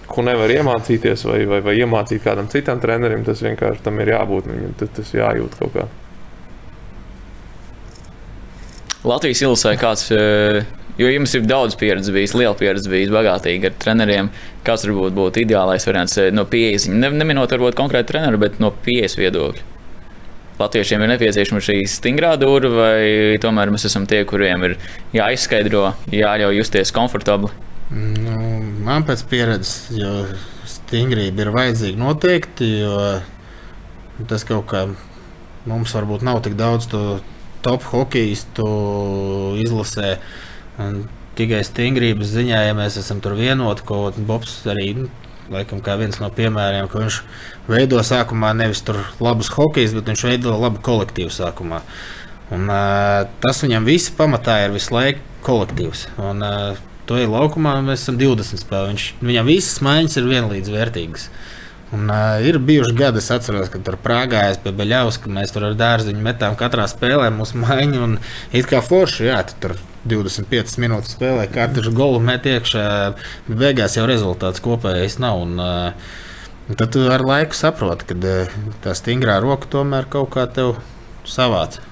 ko nevar iemācīties vai, vai, vai iemācīt kādam citam trenerim. Tas vienkārši tam ir jābūt, viņam tas, tas jājūt kaut kā. Latvijas ilusē kāds, eh, jo jums ir daudz pieredzes bijis, liela pieredze bijis, bagātīgi ar treneriem. Kāds varbūt būtu ideālais variants eh, no pieejas, ne, neminot varbūt konkrēti treneru, bet no pieejas viedokļa? Latviešiem ir nepieciešama šī stingrā dūra, vai tomēr mēs esam tie, kuriem ir jāizskaidro, jāļauj justies komfortabli? Nu, man pēc pieredzes, jo stingrība ir vajadzīga noteikti, jo tas kaut kā mums varbūt nav tik daudz to top hokeistu izlasē. Tikai stingrības ziņā, ja mēs esam tur vienoti, ko Bobs arī. Nu, Laikam, kā viens no piemēriem, ka viņš veido sākumā nevis tur labus hokejus, bet viņš veido labu kolektīvu sākumā. Un, uh, tas viņam viss pamatā ir visu laiku kolektīvs. Un, uh, to ir laukumā, mēs esam 20 spēlēji. Viņš, viņam visas maiņas ir vienlīdz vērtīgas. Un, uh, ir bijuši gadi, es atceros, kad tur Prāgā es pie Beļaus, ka mēs tur ar dārziņu metām katrā spēlē mūsu maiņu. Un it kā forši, jā, tu tur 25 minūtes spēlē, katrs golu met iekšā. Beigās jau rezultāts kopējais nav. Un, uh, tad tu ar laiku saproti, ka uh, tā stingrā roka tomēr kaut kā tev savāca.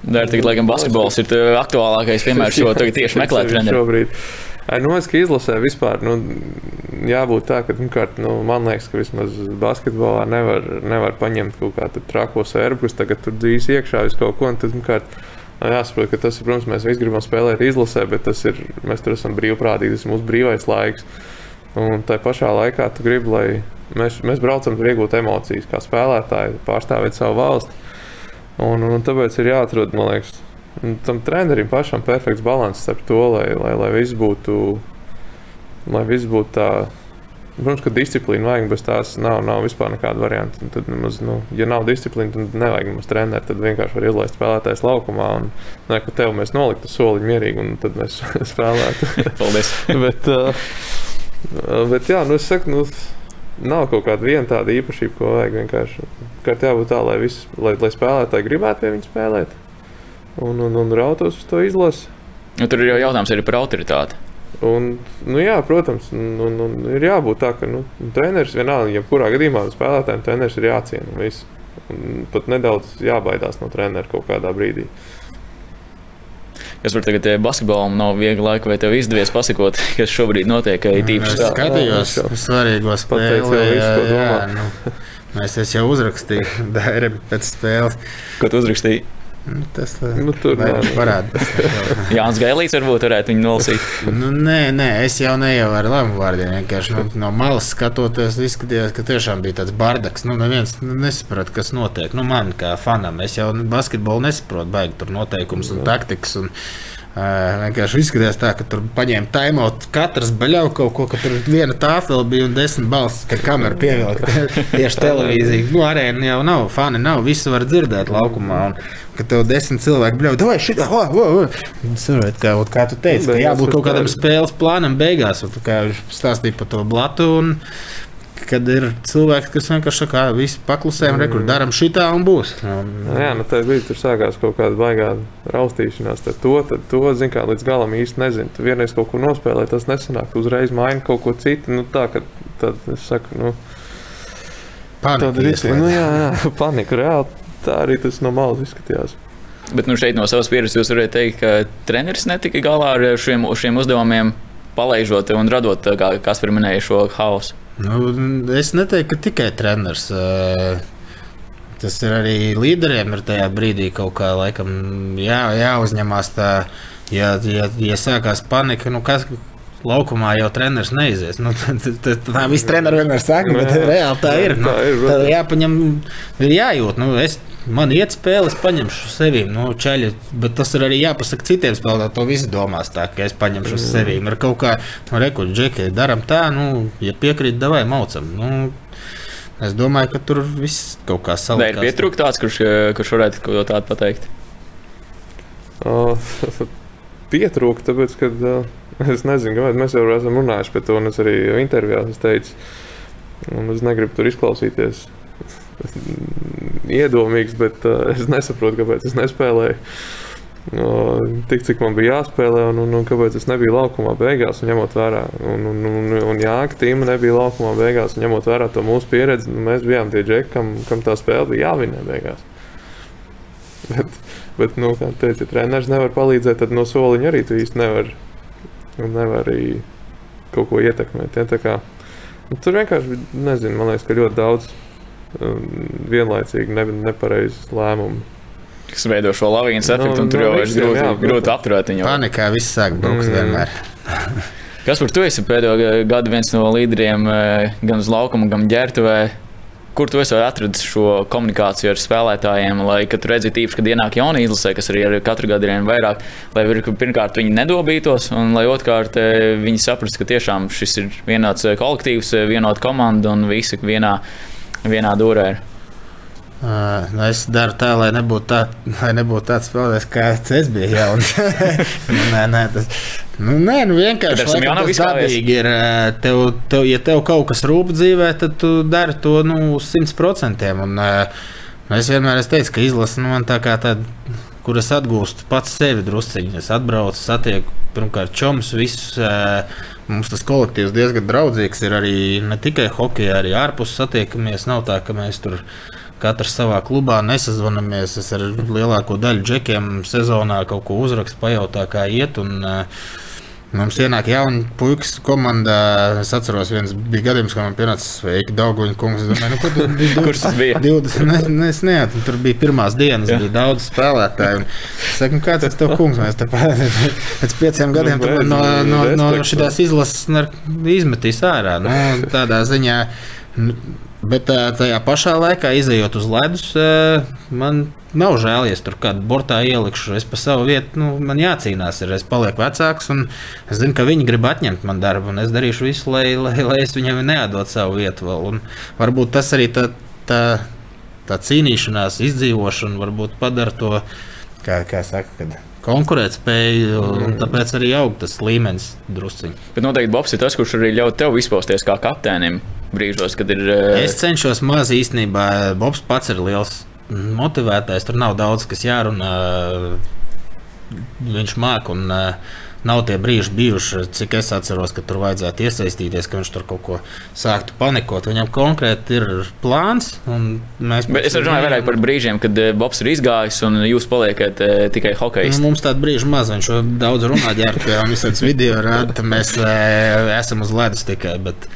Dar, tagad, laikam, basketbols ir aktuālākais piemērs, jo tagad tieši meklē <laughs> treneru. Nu, es kā izlasē vispār, nu, jābūt tā, ka, pirmkārt, nu, man liekas, ka vismaz basketbolā nevar, nevar paņemt kaut kādu trako sērbu, kas tagad tur dzīs iekšā vis kaut ko. Tad, pirmkārt, nu, jāsaprot, ka tas ir, protams, mēs visi gribam spēlēt izlasē, bet tas ir, mēs tur esam brīvprātīgi, tas ir mūsu brīvais laiks. Un tā pašā laikā tu gribi, lai mēs, mēs braucam tur iegūt emocijas, kā spēlētāji, pārstāvēt savu valsti. Un, un tāpēc ir jāatrod, man liekas, un tam trenerim pašam perfekts līdzsvars starp to, lai, lai, lai viss būtu, lai viss būtu tā. Protams, ka disciplīna vajag, bez tās nav, nav vispār nekāda varianta. Tad, nemaz, nu, ja nav disciplīna, tad nevajag mums trenēt. Tad vienkārši var izlaist spēlētājs laukumā. Un, ne, ka tev mēs noliktu soli mierīgi, un tad mēs <laughs> spēlētu. <laughs> Paldies! bet, uh, bet jā, nu es saku, nu, nav kaut kāda viena tāda īpašība, ko vajag vienkārši. Kā jābūt tā, lai, vis, lai, lai spēlētāji gribētu pie viņa spēlēt un, un, un rautos uz to izlasi. Nu, tur ir jau jautājums arī par autoritāti. Un, nu, jā, protams, un, un, un ir jābūt tā, ka nu, treneris vienalga, jebkurā gadījumā spēlētājiem treneris ir jāciena. un viss. Un pat nedaudz jābaidās no treneru kaut kādā brīdī. Kas var tagad eh, basketbolam nav viegli laika, vai tev izdevies pasakot, <laughs> kas šobrīd notiek, ka ir Es tīpaši tā. skatījos Jā, viņš svarīgo pateica spēli. jau visu, ko jā, domā. nu, Mēs es jau uzrakstīju <laughs> Dairim pēc spēles. Ko tu uzrakstīji? Nu, tas Nu, tur parāda. <laughs> Jānis Gailīts varbūt varētu viņu nolasīt. Nu, nē, nē, es jau neievaru ar labu vārdiem. Vienkārši nu, no malas skatoties, izskatījās, ka tiešām bija tāds bardaks. Nu, neviens nu, nesaprata, kas notiek. Nu, man kā fanam, es jau basketbolu nesaprotu, baigi tur noteikums un taktikas. Un, vienkārši izskatījās tā, ka tur paņēma taimot katrs baļķis kaut ko, ka tur viena tāfela bija un desmit balss, ka kamera pievilka <laughs> tieši televīzija. Nu, arēna jau nav, fani nav, visi var dzirdēt laukumā. Un, Kad tev desmit cilvēki bļauj, vai šī tā, oh, oh, oh. Saprot, kā, kā tu teici, ka jābūt kaut kādam spēles plānam beigās. Un, kā viņš stāstīja par to blatu. Un, kad ir cilvēki, kas vienkārši saka, ka visi paklusējam, mm. rekur, darām šitā un būs. Un, Nu, jā, nu tajā brīdī tur sākās kaut kāda baigā raustīšanās. Tad to, tad to zin, kā, līdz galam īsti nezinu. Tu vienreiz kaut ko nospēlē, tas nesanāk. Tu uzreiz maini kaut ko citu. Nu, tā, kad, tad es saku, nu, Panika tad ir ieslēdz. nu, jā, jā, <laughs> panika reāli. Tā arī tas no malas izskatījās. Bet nu, šeit no savas pieredzes jūs varat teikt, ka treneris netika galā ar šiem, šiem uzdevumiem, palaižot un radot, kā Kaspar minēja, šo haosu. Nu, es neteiktu, ka tikai treneris. Tas ir arī līderiem, ir tajā brīdī kaut kā laikam jā, jāuzņemās tā, ja, ja, ja sākās panika. Nu, kas, Laukumā jau treneris neizies. Nu, tad- tad- tā viss treneris vienmēr saka, bet Jā. reāli tā ir. Nu, Tā ir, tā jāpaņem, ir jājūt. Nu, es, man iet spēle, es paņemšu sevi. Nu, čaļi, bet tas ir arī jāpasaka citiem spēlētājiem. To visi domās tā, ka es paņemšu uz sevi. Ir kaut kā, nu, rekurbi, džeki, darām tā, nu, ja piekrīt, davai maucam. Nu, es domāju, ka tur viss kaut kā Vai ir pietrūkts tāds, kurš, eh, kurš varētu kaut ko tādu pateikt? Uh, <laughs> Pietrūka, tāpēc, ka uh, <laughs> es nezinu, kāpēc mēs jau esam runājuši par to, un es arī intervijā esmu teicis, un es negribu tur izklausīties iedomīgs, bet uh, es nesaprotu, kāpēc es nespēlēju. Uh, tik cik man bija jāspēlē, un, un, un kāpēc es nebiju laukumā beigās, un ņemot vērā, un, un, un, un jā, ka tīma nebija laukumā beigās, un ņemot vērā to mūsu pieredzi, nu, mēs bijām tie džeki, kam, kam tā spēle bija jāvinē beigās. Bet, bet nu, kā teica, ja treneris nevar palīdzēt, tad no soliņa arī tu īsti nevari nevar arī kaut ko ietekmēt. Ja? Tā Kā, nu, tur vienkārši nezinu, man liekas, ka ļoti daudz um, vienlaicīgi ne, nepareizes lēmumu. Kas veido šo lavīnas No- efektu, un tur no jau ir grūti, jā, grūti apturēt viņu. Panikā viss sāk brukt Mm. vienmēr. Kas par to esi pēdējo gadu viens no līderiem, eh, gan uz laukuma, gan ģērbtuvē? Kur tu esi atradis šo komunikāciju ar spēlētājiem, lai, tu redzi, tīpaši, kad ienāk jauni izlasē, kas arī ir katru gadu vien vairāk, lai pirmkārt viņi nedobītos, un lai otrkārt eh, viņi saprastu, ka tiešām šis ir vienots eh, kolektīvs, eh, vienota komanda un visi vienā, vienā dūrē. ir. Uh, nu es daru tā, lai nebūtu, tā, lai nebūtu tāds spēlētājs, kāds es biju jauns. <laughs> nu, nē, nē, tas nu, nē, nu, vienkārši tas izkāpies. dabīgi ir. Tev, tev, ja tev kaut kas rūp dzīvē, tad tu dari to nu, uz simt procentiem. Un, ā, nu, Es vienmēr esmu teicis, ka izlase nu, man tā kā tāda, kur es atgūstu pats sevi drusciņā. Es atbraucu, satieku pirmkārt čomus, visus. Mums tas kolektīvs diezgan draudzīgs ir arī ne tikai hokeja, arī ārpus satiekamies. Nav tā, ka mēs tur katrs savā klubā nesazvanamies. Es ar lielāko daļu džekiem sezonā kaut ko uzrakstu, pajautā, kā iet. Un, uh, Mums ienāk jauni puikas komandā. Es atceros, viens bija gadījums, kad man pienāca sveiki, Dauguņa kungs. Domāju, nu, kur tu? Kurš tas bija? 20, ne, ne, es neatceros, tur bija pirmās dienas, Jā. bija daudz spēlētāju. un Es saku, nu, kāds ir tavs kungs? Mēs te <laughs> pēc pieciem gadiem Nu, no, no, no respekts. šīs izlases izmetīs ārā. Nu, tādā ziņā. nu, Bet tajā pašā laikā, izējot uz ledus, man nav žēl, ja es tur kādu bortā ielikšu. Es pa savu vietu, nu, man jācīnās. Ir. Es palieku vecāks, un es zinu, ka viņi grib atņemt man darbu, un es darīšu visu, lai, lai, lai es viņam neatdotu savu vietu. Vēl. Un varbūt tas arī tā, tā, tā cīnīšanās, izdzīvošana, varbūt padara to, kā, kā saka, kad konkurētspēju, un tāpēc arī aug tas līmenis drusciņi. Bet noteikti Bobs ir tas, kurš arī ļauj tev izpausties kā kapteinim brīžos, kad ir. eh, Es cenšos maz īstenībā. Bobs pats ir liels motivētājs. Tur nav daudz, kas jārunā. Viņš māca un uh, nav tie brīži bijuši, cik es atceros, ka tur vajadzētu iesaistīties, ka viņš tur kaut ko sāktu panikot. Viņam konkrēti ir plāns. mēs Bet es runāju vairāk par brīžiem, kad eh, Bobs ir izgājis un jūs paliekat eh, tikai hokeja. Nu, mums tāda brīža maz, viņš daudz runā, ģērbtā, un visādas video rāda, mēs esam uz ledus tikai. Bet,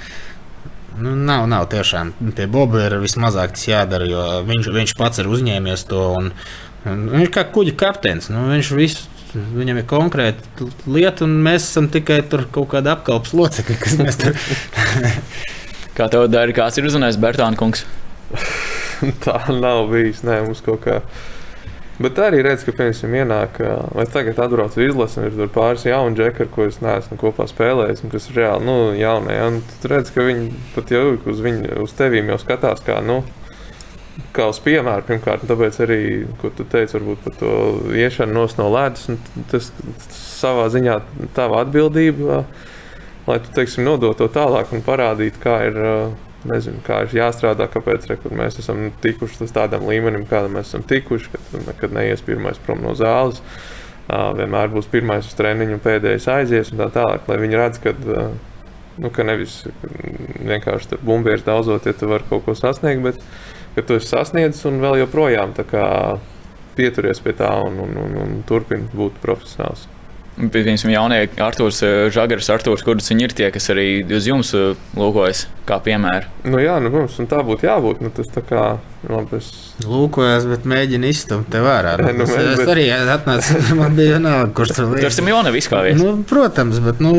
nu, nav, nav tiešām. Pie Boba ir vismazāk tas jādara, jo viņš, viņš pats ir uzņēmies to. Un, un viņš ir kā kuģa kapteinis. Nu, viņš visu, viņam ir konkrēta lieta, un mēs esam tikai tur kaut kāda apkalpes locekļi, kas mēs tur. <laughs> Kā tev dara, kāds ir uzrunājis Bertāna kungs? <laughs> Tā nav bijis. Nē, mums kaut kā. Bet arī redz, ka, piemēram, ienāk, vai tagad atbrauc uz izlasi, un ir tur pāris jauni džeki, ar ko es neesmu kopā spēlējis, un kas ir reāli, nu, jaunie. Un tu redz, ka viņi pat jau uz, viņu, uz tevīm jau skatās, kā, nu, kā uz piemēru, pirmkārt, tāpēc arī, ko tu teici, varbūt par to iešanu nos no ledus, un tas, savā ziņā tava atbildība, lai tu, teiksim, nodot to tālāk un parādītu, kā ir, ā, nezinu, kā ir jāstrādā, kāpēc re, mēs esam tikuši līdz tādam līmenim, kādam mēs esam tikuši, kad nekad neies pirmais prom no zāles. Vienmēr būs pirmais uz treniņu, pēdējais aizies un tā tālāk, lai viņi redz, ka, nu, ka nevis vienkārši bumbieris daudzot, ja tu vari kaut ko sasniegt, bet ka tu esi sasniedzis un vēl joprojām pieturies pie tā un, un, un, un turpini būt profesionāls. Piemēram, jaunie Arthurs, eh, Žagars, Arthurs, kurus viņi ir tie, kas arī uz jums eh, lūkojas, kā piemēru. Nu, jā, nu, mums tā būtu jābūt. Nu, tas tā kā labi. Es... Lūkojas, bet mēģina iztumt te vērā. Nu, <laughs> nu, es, bet... es arī atnācu, <laughs> man bija vienalga, kurš tur bija. Tur esam Jona viskā vietā. Nu, protams, bet nu,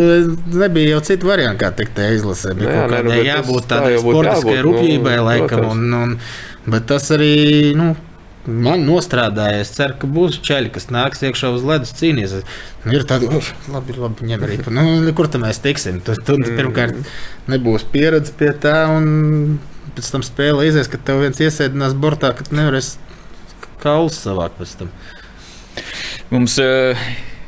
nebija jau citu variantu, kā tikt izlasē. Bija nu, jā, ne, nu, jābūt tādai sportiskai nu, rūpībai, nu, laikam. Un, un, bet tas arī, nu, Man nostrādājies, ceru, ka būs ceļi, kas nāks iekšā uz ledus cīnīties. Ir tādi, labi, labi ņem arī. Nu, kur tam mēs tiksim? Tur, tur mm. pirmkārt nebūs pieredze pie tā, un pēc tam spēle izies, ka tev viens iesēdinās bortā, ka tu nevarēsi kaulus savākt pēc tam. Mums uh,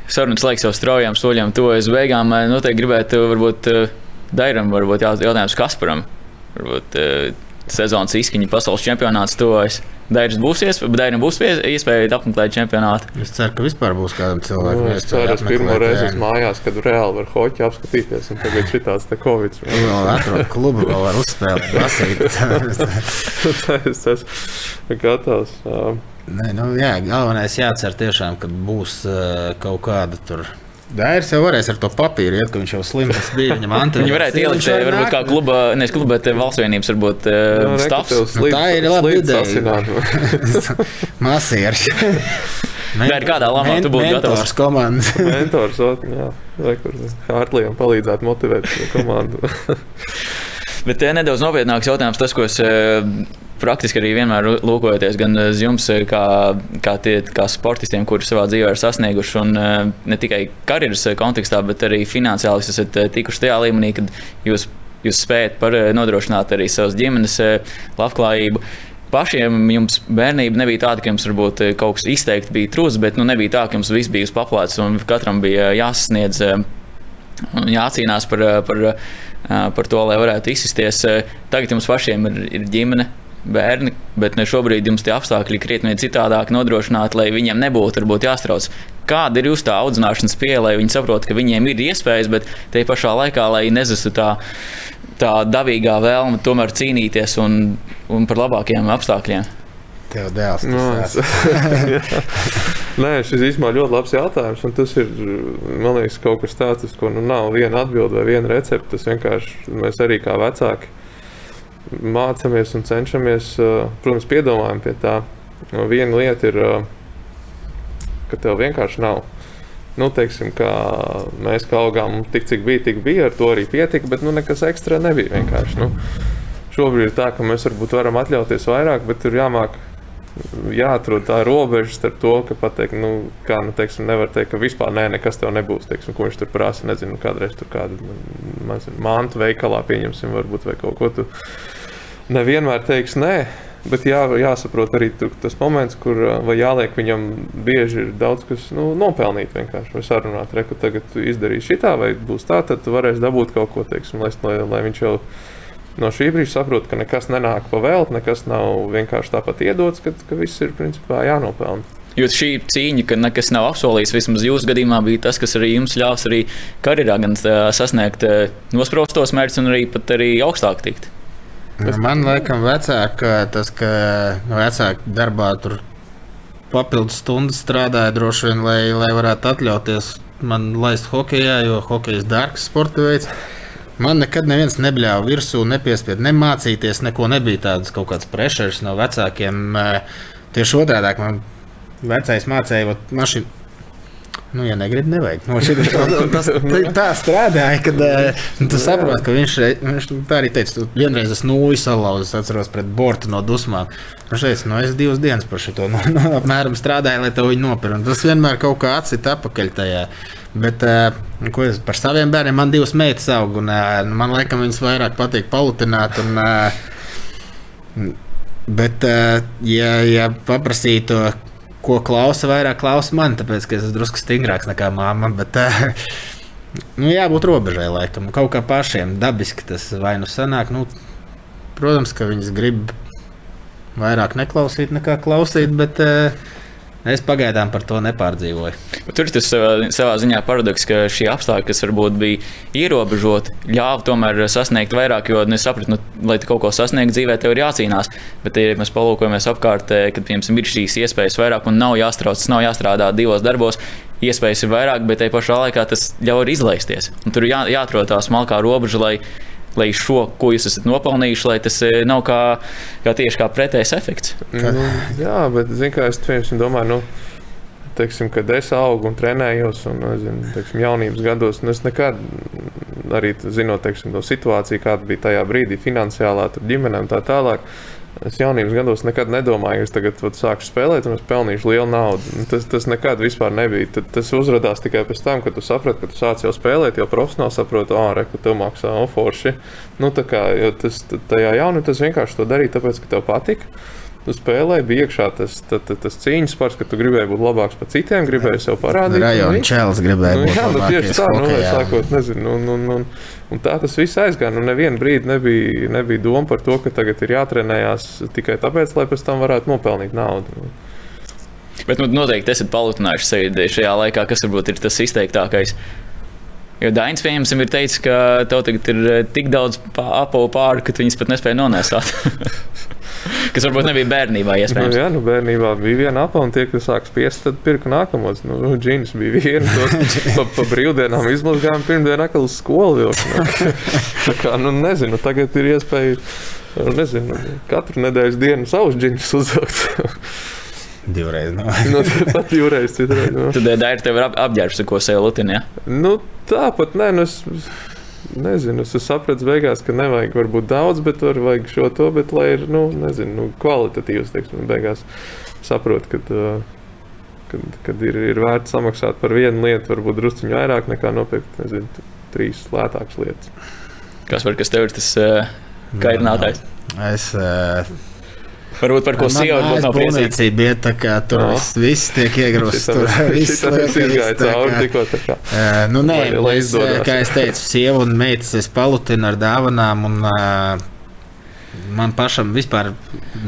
sarunas laiks jau straujām soļiem tuvojas beigām. Noteikti gribētu, varbūt, uh, Dairam, varbūt jautājums Kasparam. Varbūt, uh, sezonas izskaņa pasaules čempionāts tuvojas. Dairis būs iespēja, Dairim būs iespēja apmeklēt čempionātu. Es ceru, ka vispār būs kādam cilvēkam. Nu, es ceru, ka pirmo reizi esmu mājās, kad reāli var hoķi apskatīties. Un tagad šitās te covid. Vēl atrod klubu, vēl var uzspēlēt. <laughs> es esmu gatavs. Nē, nu, jā, galvenais jācer tiešām, ka būs uh, kaut kāda tur Dairis jau varēs ar to papīru iet, ka viņš jau slims <laughs> bija. Viņam Antoni. Viņi varētu ielikt, var varbūt kā kluba, nevis kluba, bet eh, valsts vienības, varbūt uh, stāvs. Nu, tā ir laba ideja. <laughs> Masieris. <laughs> Men, ir kādā lomā tu būtu gatavs? Komandas. mentors, jā. Vai kur Hārtlijam palīdzētu motivēt komandu. Bet te nedaudz nopietnāks jautājums, tas, ko es praktiski arī vienmēr lūkojoties gan uz jums, eh, kā, kā, tie, kā sportistiem, kuri savā dzīvē ir sasnieguši, un eh, ne tikai karjeras kontekstā, bet arī finansiāli esat eh, tikuši tajā līmenī, kad jūs, jūs spējat par, nodrošināt arī savas ģimenes labklājību. Pašiem jums bērnība nebija tāda, ka jums varbūt kaut kas izteikti bija trūcis, bet nu, nebija tā, ka jums viss bija uz paplātes un katram bija jāsasniedz un jācīnās par, par, par to, lai varētu izsisties. Tagad jums pašiem ir, ir ģimene, bērni, bet ne šobrīd jums tie apstākļi krietni citādāk nodrošināt, lai viņiem nebūtu varbūt, jāstrauc. Kāda ir jūsu tā audzināšanas pieeja, lai viņi saprotu, ka viņiem ir iespējas, bet te pašā laikā, lai nezastu tā, tā dabīgā vēlme tomēr cīnīties un, un par labākiem apstākļiem? Tev dēls. No, es, <laughs> Nē, šis īstenībā ļoti labs jautājums. Tas ir liekas, kaut kas tāds, ko nu, nav viena atbilde vai viena recepte. Tas vienkārši mēs arī kā vecāki mācāmies un cenšamies, protams, piedomājam pie tā. Viena lieta ir, ka tev vienkārši nav. Nu, teiksim, mēs kā augām, tik cik bija, tik bija, ar to arī pietika, bet nu, nekas ekstra nebija. Vienkārši. Nu, šobrīd ir tā, ka mēs varbūt varam atļauties vairāk, bet ir jāmāk jāatrod tā robeža starp to, ka pateikt, nu, kā, nu, teiksim, nevar teikt, ka vispār nē, nekas tev nebūs. Teiksim, ko viņš tur prasa, nezinu, kādreiz tur kādu nu, mantu veikalā pieņemsim, varbūt vai kaut ko tu nevienmēr teiks nē. Bet jā, jāsaprot arī tas moments, kur jāliek viņam bieži ir daudz kas nu, nopelnīt. Vienkārši vai sarunāt, reku, tagad izdarīs šitā, vai būs tā, tad tu varēsi dabūt kaut ko, teiksim, lai, lai, viņš jau no šī brīža saprot, ka nekas nenāk pa velti, nekas nav vienkārši tāpat iedots, ka, ka viss ir principā jānopelna. Jo šī cīņa, ka nekas nav apsolīts, vismaz jūsu gadījumā bija tas, kas arī jums ļāvis arī karjerā gan sasniegt nospraustos mērķus, gan arī pat arī augstāk tikt. Tas man liekas, vecāk, tas, ka vecāki darbā tur papildus stundas strādāja droši vien, lai, lai varētu atļauties man laist hokeja, jo hokeja ir dārgs sporta veids. Man nekad neviens nebļāva virsū, nepiespieda nemācīties, neko nebija tādas kaut kādas pressures no vecākiem. Tieši otrādi man vecais mācīja, mašīna Nu, ja negribi, nevajag. No <laughs> tas, tā strādāja, kad uh, tu saproti, ka viņš, viņš tā arī teica, tu vienreiz es nūju salauzis, atceros pret bortu no dusmām. Viņš teica, nu es divas dienas par šo no, no, apmēram strādāju, lai to viņi nopirktu. Tas vienmēr kaut kā atcita apakaļ tajā. Bet, uh, ko es par saviem bērniem, man divas meitas aug, un uh, man liekas, viņas vairāk patīk palutināt. Un, bet, ja, ja paprasītu, ko klausa, vairāk klausa man, tāpēc es esmu drusku stingrāks nekā mamma. Bet, <laughs> nu, jābūt robežai, laikam. Kaut kā pašiem dabiski tas vai nu sanāk. Nu, protams, ka viņas grib vairāk neklausīt nekā klausīt, bet uh, Es pagaidām par to nepārdzīvoju. Bet tur tas savā, savā ziņā paradoks, ka šie apstākļi, kas varbūt bija ierobežoti, ļāva tomēr sasniegt vairāk. Jo nu, es sapratu, nu, lai kaut ko sasniegtu dzīvē, tev ir jācīnās. Bet, ja mēs palūkojamies apkārt, kad piemēram, ir šīs iespējas vairāk un nav jāstrauc, nav jāstrādā divos darbos, iespējas ir vairāk, bet tajā pašā laikā tas ļauj izlaisties. Un tur jā, jāatrod tā smalkā robeža, lai lai šo, ko jūs esat nopelnījuši, lai tas eh, nav kā, kā tieši kā pretējs efekts. Nu, jā, bet zinu, kā es piemēram, domāju. Nu, teiksim, kad es augu un trenējos, un zinu, teiksim, jaunības gados, nu es nekad, arī zinot teiksim, to situāciju, kāda bija tajā brīdī, finansiālā, ģimenē un tā tālāk. Es jaunības gados nekad nedomāju, ka es tagad vat, sākšu spēlēt, un es pelnīšu lielu naudu. Tas, tas nekad nebija. Tad, tas uzrādījās tikai pēc tam, kad tu saprati, ka tu sāc jau spēlēt, jau profesionāli saproti, ah, re, ka tev maksā oforši. Nu, kā, tas, tajā jaunībā tas vienkārši to darīja, tāpēc, ka tev patika tu spēlēji, bija iekšā tas, tas, tas, tas cīņas spārns, ka tu gribēji būt labāks par citiem, gribēji sev parādīt. Rajona čēlis gribēja nu, būt jā, nu, tieši tā, nu, sākot, nezinu, un, un, un, un tā tas viss aizgāja. Nu, nevienu brīdi nebija, nebija doma par to, ka tagad ir jātrenējās tikai tāpēc, lai pēc tam varētu nopelnīt naudu. Bet nu, noteikti esat palutinājuši sevi šajā laikā, kas varbūt ir tas izteiktākais. Jo Dainis, pieņemsim, ir teicis, ka tev tagad ir eh, tik daudz apavu pāri, ka viņas pat nespēja nonēsāt. <laughs> kas varbūt nebija bērnībā iespējams. Nu, jā, nu bērnībā bija viena apa, un tie, kas sāk spiest, tad pirka nākamos. Nu, nu džins bija viena, tos <laughs> pa, pa brīvdienām izmazgājām pirmdienu akal uz skolu. Nu, <laughs> tā kā, nu nezinu, tagad ir iespēja, nu, nezinu, katru nedēļas dienu savus džinus uzvilkt. Divreiz. No. nu, <laughs> pat divreiz. Citreiz, no. Tad eh, Daira tev ir ap, apģērbs, ko sev lutina. Ja? Nu, tāpat nē, nu, es nezinu. Es sapratu beigās, ka nevajag varbūt daudz, bet var vajag šo to, bet lai ir, nu, nezinu, nu, kvalitatīvs, teiksim, beigās saprotu, ka. Uh, kad, kad ir, ir vērts samaksāt par vienu lietu, varbūt druskuļi vairāk nekā nopirkt nezinu, trīs lētākas lietas. Kas var, kas tev ir tas uh, kaitinātājs? Es uh, Varbūt par ko sieva būtu nav priecīga. Bija tā kā tur no. viss, viss tiek <laughs> iegrūsts. Tur <laughs> viss izgāja cauri tikko tā kā. Uh, nu nē, es, kā es teicu, sieva un meitas es palutinu ar dāvanām un uh, man pašam vispār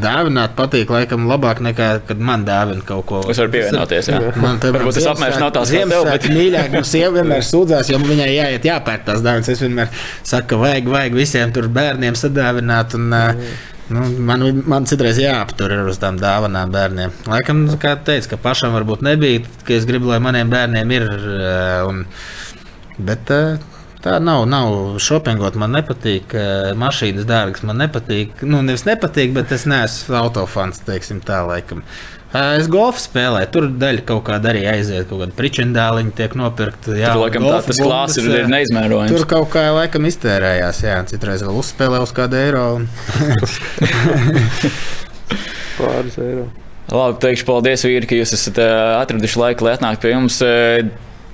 dāvināt patīk, laikam, labāk nekā, kad man dāvina kaut ko. Es varu pievienoties. Jā. <laughs> Man te varbūt tas apmērs nav tāds tev, bet mīļāk, nu, sieva vienmēr sūdzās, jo viņai jāiet jāpērk tās dāvinas. Es vienmēr saku, ka vajag, vajag visiem tur bērniem sadāvināt. Un, mm. Nu, man, man citreiz jāaptur uz tām dāvanām bērniem. Laikam, kā teicu, ka pašam varbūt nebija, ka es gribu, lai maniem bērniem ir. Eh, un, bet eh, tā nav. nav. Šopingot man nepatīk, eh, mašīnas dārgas man nepatīk. Nu, nevis nepatīk, bet es neesmu autofans, teiksim tā, laikam. Es golfu spēlēju, tur daļa kaut kāda arī aiziet, kaut kāda pričendāliņa tiek nopirkta. Jā, tur laikam tā, tas klāsts ir, ir neizmērojams. Tur kaut kā laikam iztērējās, jā, citreiz vēl uzspēlē uz kādu eiro. Un... <laughs> Pāris eiro. Labi, teikšu paldies, vīri, ka jūs esat atraduši laiku, lai atnāktu pie jums.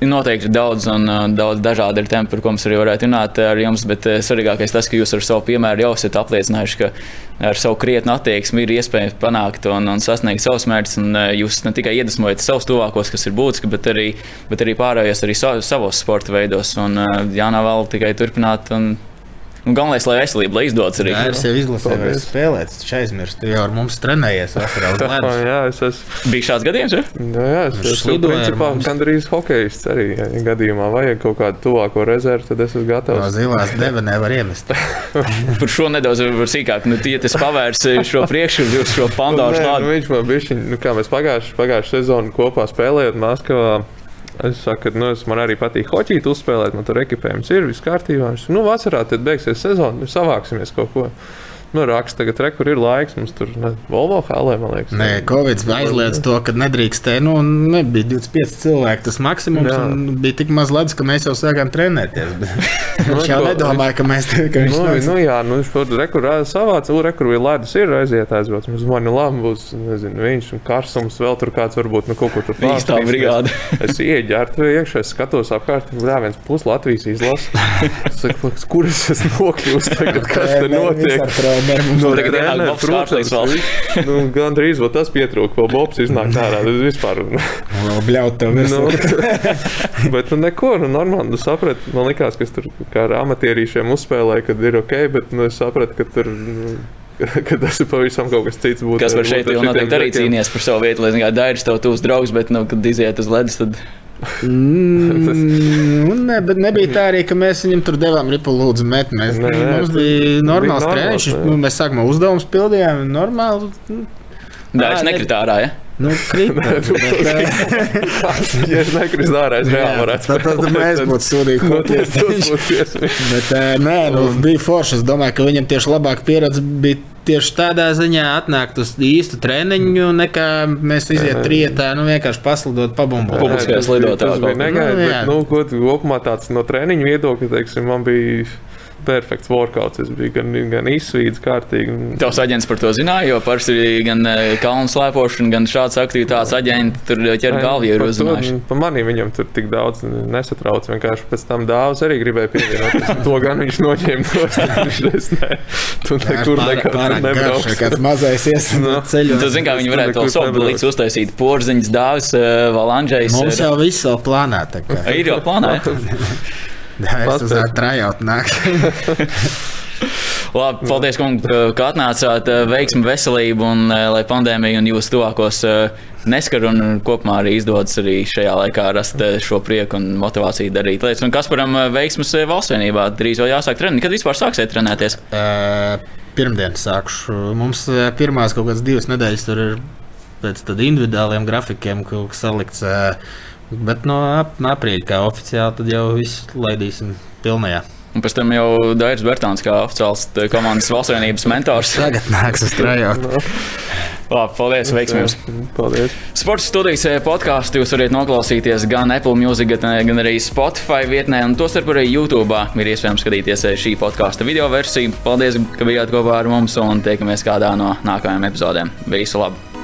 Noteikti daudz un daudz dažādi ir tempi, par ko mums arī varētu runāt ar jums, bet svarīgākais tas, ka jūs ar savu piemēru jau esat apliecinājuši, ka ar savu krietnu attieksmi ir iespējams panākt un, un sasniegt savus mērķus. Uh, jūs ne tikai iedvesmojat savus tuvākos, kas ir būtiski, bet arī, bet arī pārējos arī savos sporta veidos. Un Jānā vēl tikai turpināt. Un, Un galvenais, lai veselība, lai izdodas arī. Jā, es jau izlasīju, kā spēlēt. Es aizmirsu, tu jau ar mums trenējies. <laughs> jā, es esmu. Bija šāds gadījums, ja? Jā, jā es esmu principā mums... gandrīz hokejists arī. Ja gadījumā vajag kaut kādu tuvāko rezervu, tad es esmu gatavs. No zilās deva nevar iemest. <laughs> Par šo nedaudz sīkāk. Nu, ja tas pavērs šo priekšu, jūs šo pandoru slāni. Nu, viņš man bija, nu, kā mēs pagājušajā pagājuš sezonu kopā spēlējot Maskavā. Es saku, ka nu, man arī patīk hoķīt, uzspēlēt, man tur ekipējums ir, viss kārtībā. Es, nu, vasarā tad beigsies sezona, mēs savāksimies kaut ko nu, raksta, tagad re, kur ir laiks. Mums tur ne, Volvo hālē, man liekas. Nē, Covid aizliedz to, ka nedrīkstēja. Nu, nebija 25 cilvēki, tas maksimums. Bija tik maz ledus, ka mēs jau sākām trenēties. <laughs> Nu, viņš jau nedomāja, ka mēs te kā nu, nu, jā, nu, viņš tur rekurā savāca, ur rekurā bija ledus, ir aiziet aizbrauc. Mums mani labi būs, nezinu, viņš un karsums vēl tur kāds varbūt nu, kaut ko tur pārspēj. Tā brigāde. Es ieģērtu iekšā, es skatos apkārt, jā, viens pus Latvijas izlases. <laughs> Kur es esmu nokļūst <laughs> tagad, kas te notiek? Treneri mums No tagad ienāk trenera, Bobs Kārklīgs vēl. nu, Gan drīz vēl tas pietrūka, vēl Bobs iznāk <laughs> ārā. Tas vispār. bļaut tev virsū. nu, <laughs> bet nu, neko, nu, normāli. Nu, sapratu, man liekas, ka es tur kā ar amatierīšiem uzspēlēju, kad ir ok, bet nu, es sapratu, ka tur. Nu, <laughs> ka tas ir pavisam kaut kas cits. Būt, Kas par šeit noteikti arī cīnījies par savu vietu, lai zinātu, Dairis tev tūs draugs, bet, nu, kad iziet uz ledus, tad Mm, <laughs> ne, bet nebija tā arī, ka mēs viņam tur devām ripu lūdzu met. Mēs, Nē, nē, mums bija normāls treniņš. nu, Mēs sākumā uzdevumus pildījām. Normāli. nu, Dairis Ā, ne- nekrit ārā. Ja? Nu, eh, <laughs> <laughs> ja es nekrītu ārā, es reāli varētu tad, tad mēs būtu sūdīgi. Koties. Bet, nē, nu, bija forši. Es domāju, ka viņam tieši labāka pieredze bija tieši tādā ziņā atnākt uz īstu treniņu, nekā mēs iziet trietā, nu vienkārši paslidot, pabumbot. Publiskajās Tas bija- lidotājās Tas bija negaidīts. Nu, bet, nu, kopumā tāds no treniņa viedokļa, teiksim, man bija perfekts workouts. Es biju gan, gan izsvīdis kārtīgi. Tavs aģents par to zināja, jo parasti gan eh, kalnu slēpošana, gan šādas aktivitātes aģenti tur ķer galvu, ir uzzinājuši. Par maniem viņam tur tik daudz nesatrauc. Vienkārši pēc tam dāvāts arī gribēja pievienot. to gan viņš noņēma. To <laughs> viņš es ne, tu nekur garš, nebrauks. kāds mazais Nu. iesprūdis ceļā. Tu zini, kā viņi tur varētu to nebrauc. līdzi uztaisīt porziņas dāvis, vēl Andrzejs. Mums jau viss vēl plānā. ir jau plānā. <laughs> Jā, es uz tā trajot nāk. Labi, paldies, kungi, ka- atnācāt. eh, Veiksmi, veselību un eh, lai pandēmija un jūs tuvākos eh, neskar un kopumā arī izdodas arī šajā laikā rast šo prieku un motivāciju darīt lietas. Un Kasparam eh, veiksmas eh, valstsvienībā drīz vēl jāsāk trenēt. Kad vispār sāksiet trenēties? Ā, Pirmdien sākšu. Mums pirmās kaut kādas divas nedēļas tur ir pēc individuāliem grafikiem kaut kas salikts. ā, Bet no ap- aprīļa, kā oficiāli, tad jau viss laidīsim pilnajā. Un pēc tam jau Dairis Bērtāns kā oficiāls eh, komandas valstsvienības mentors. <laughs> Tagad nāks uz trajot. <laughs> Labi, paldies, veiksmi jums! Paldies. Sports studijas eh, podkāstu jūs varat noklausīties gan Apple Music, gan, gan arī Spotify vietnē, un tostarp arī YouTube. Ir iespējams skatīties eh, šī podkāstu video versiju. Paldies, ka bijāt kopā ar mums un tiekamies kādā no nākamajām epizodēm. Visu labu!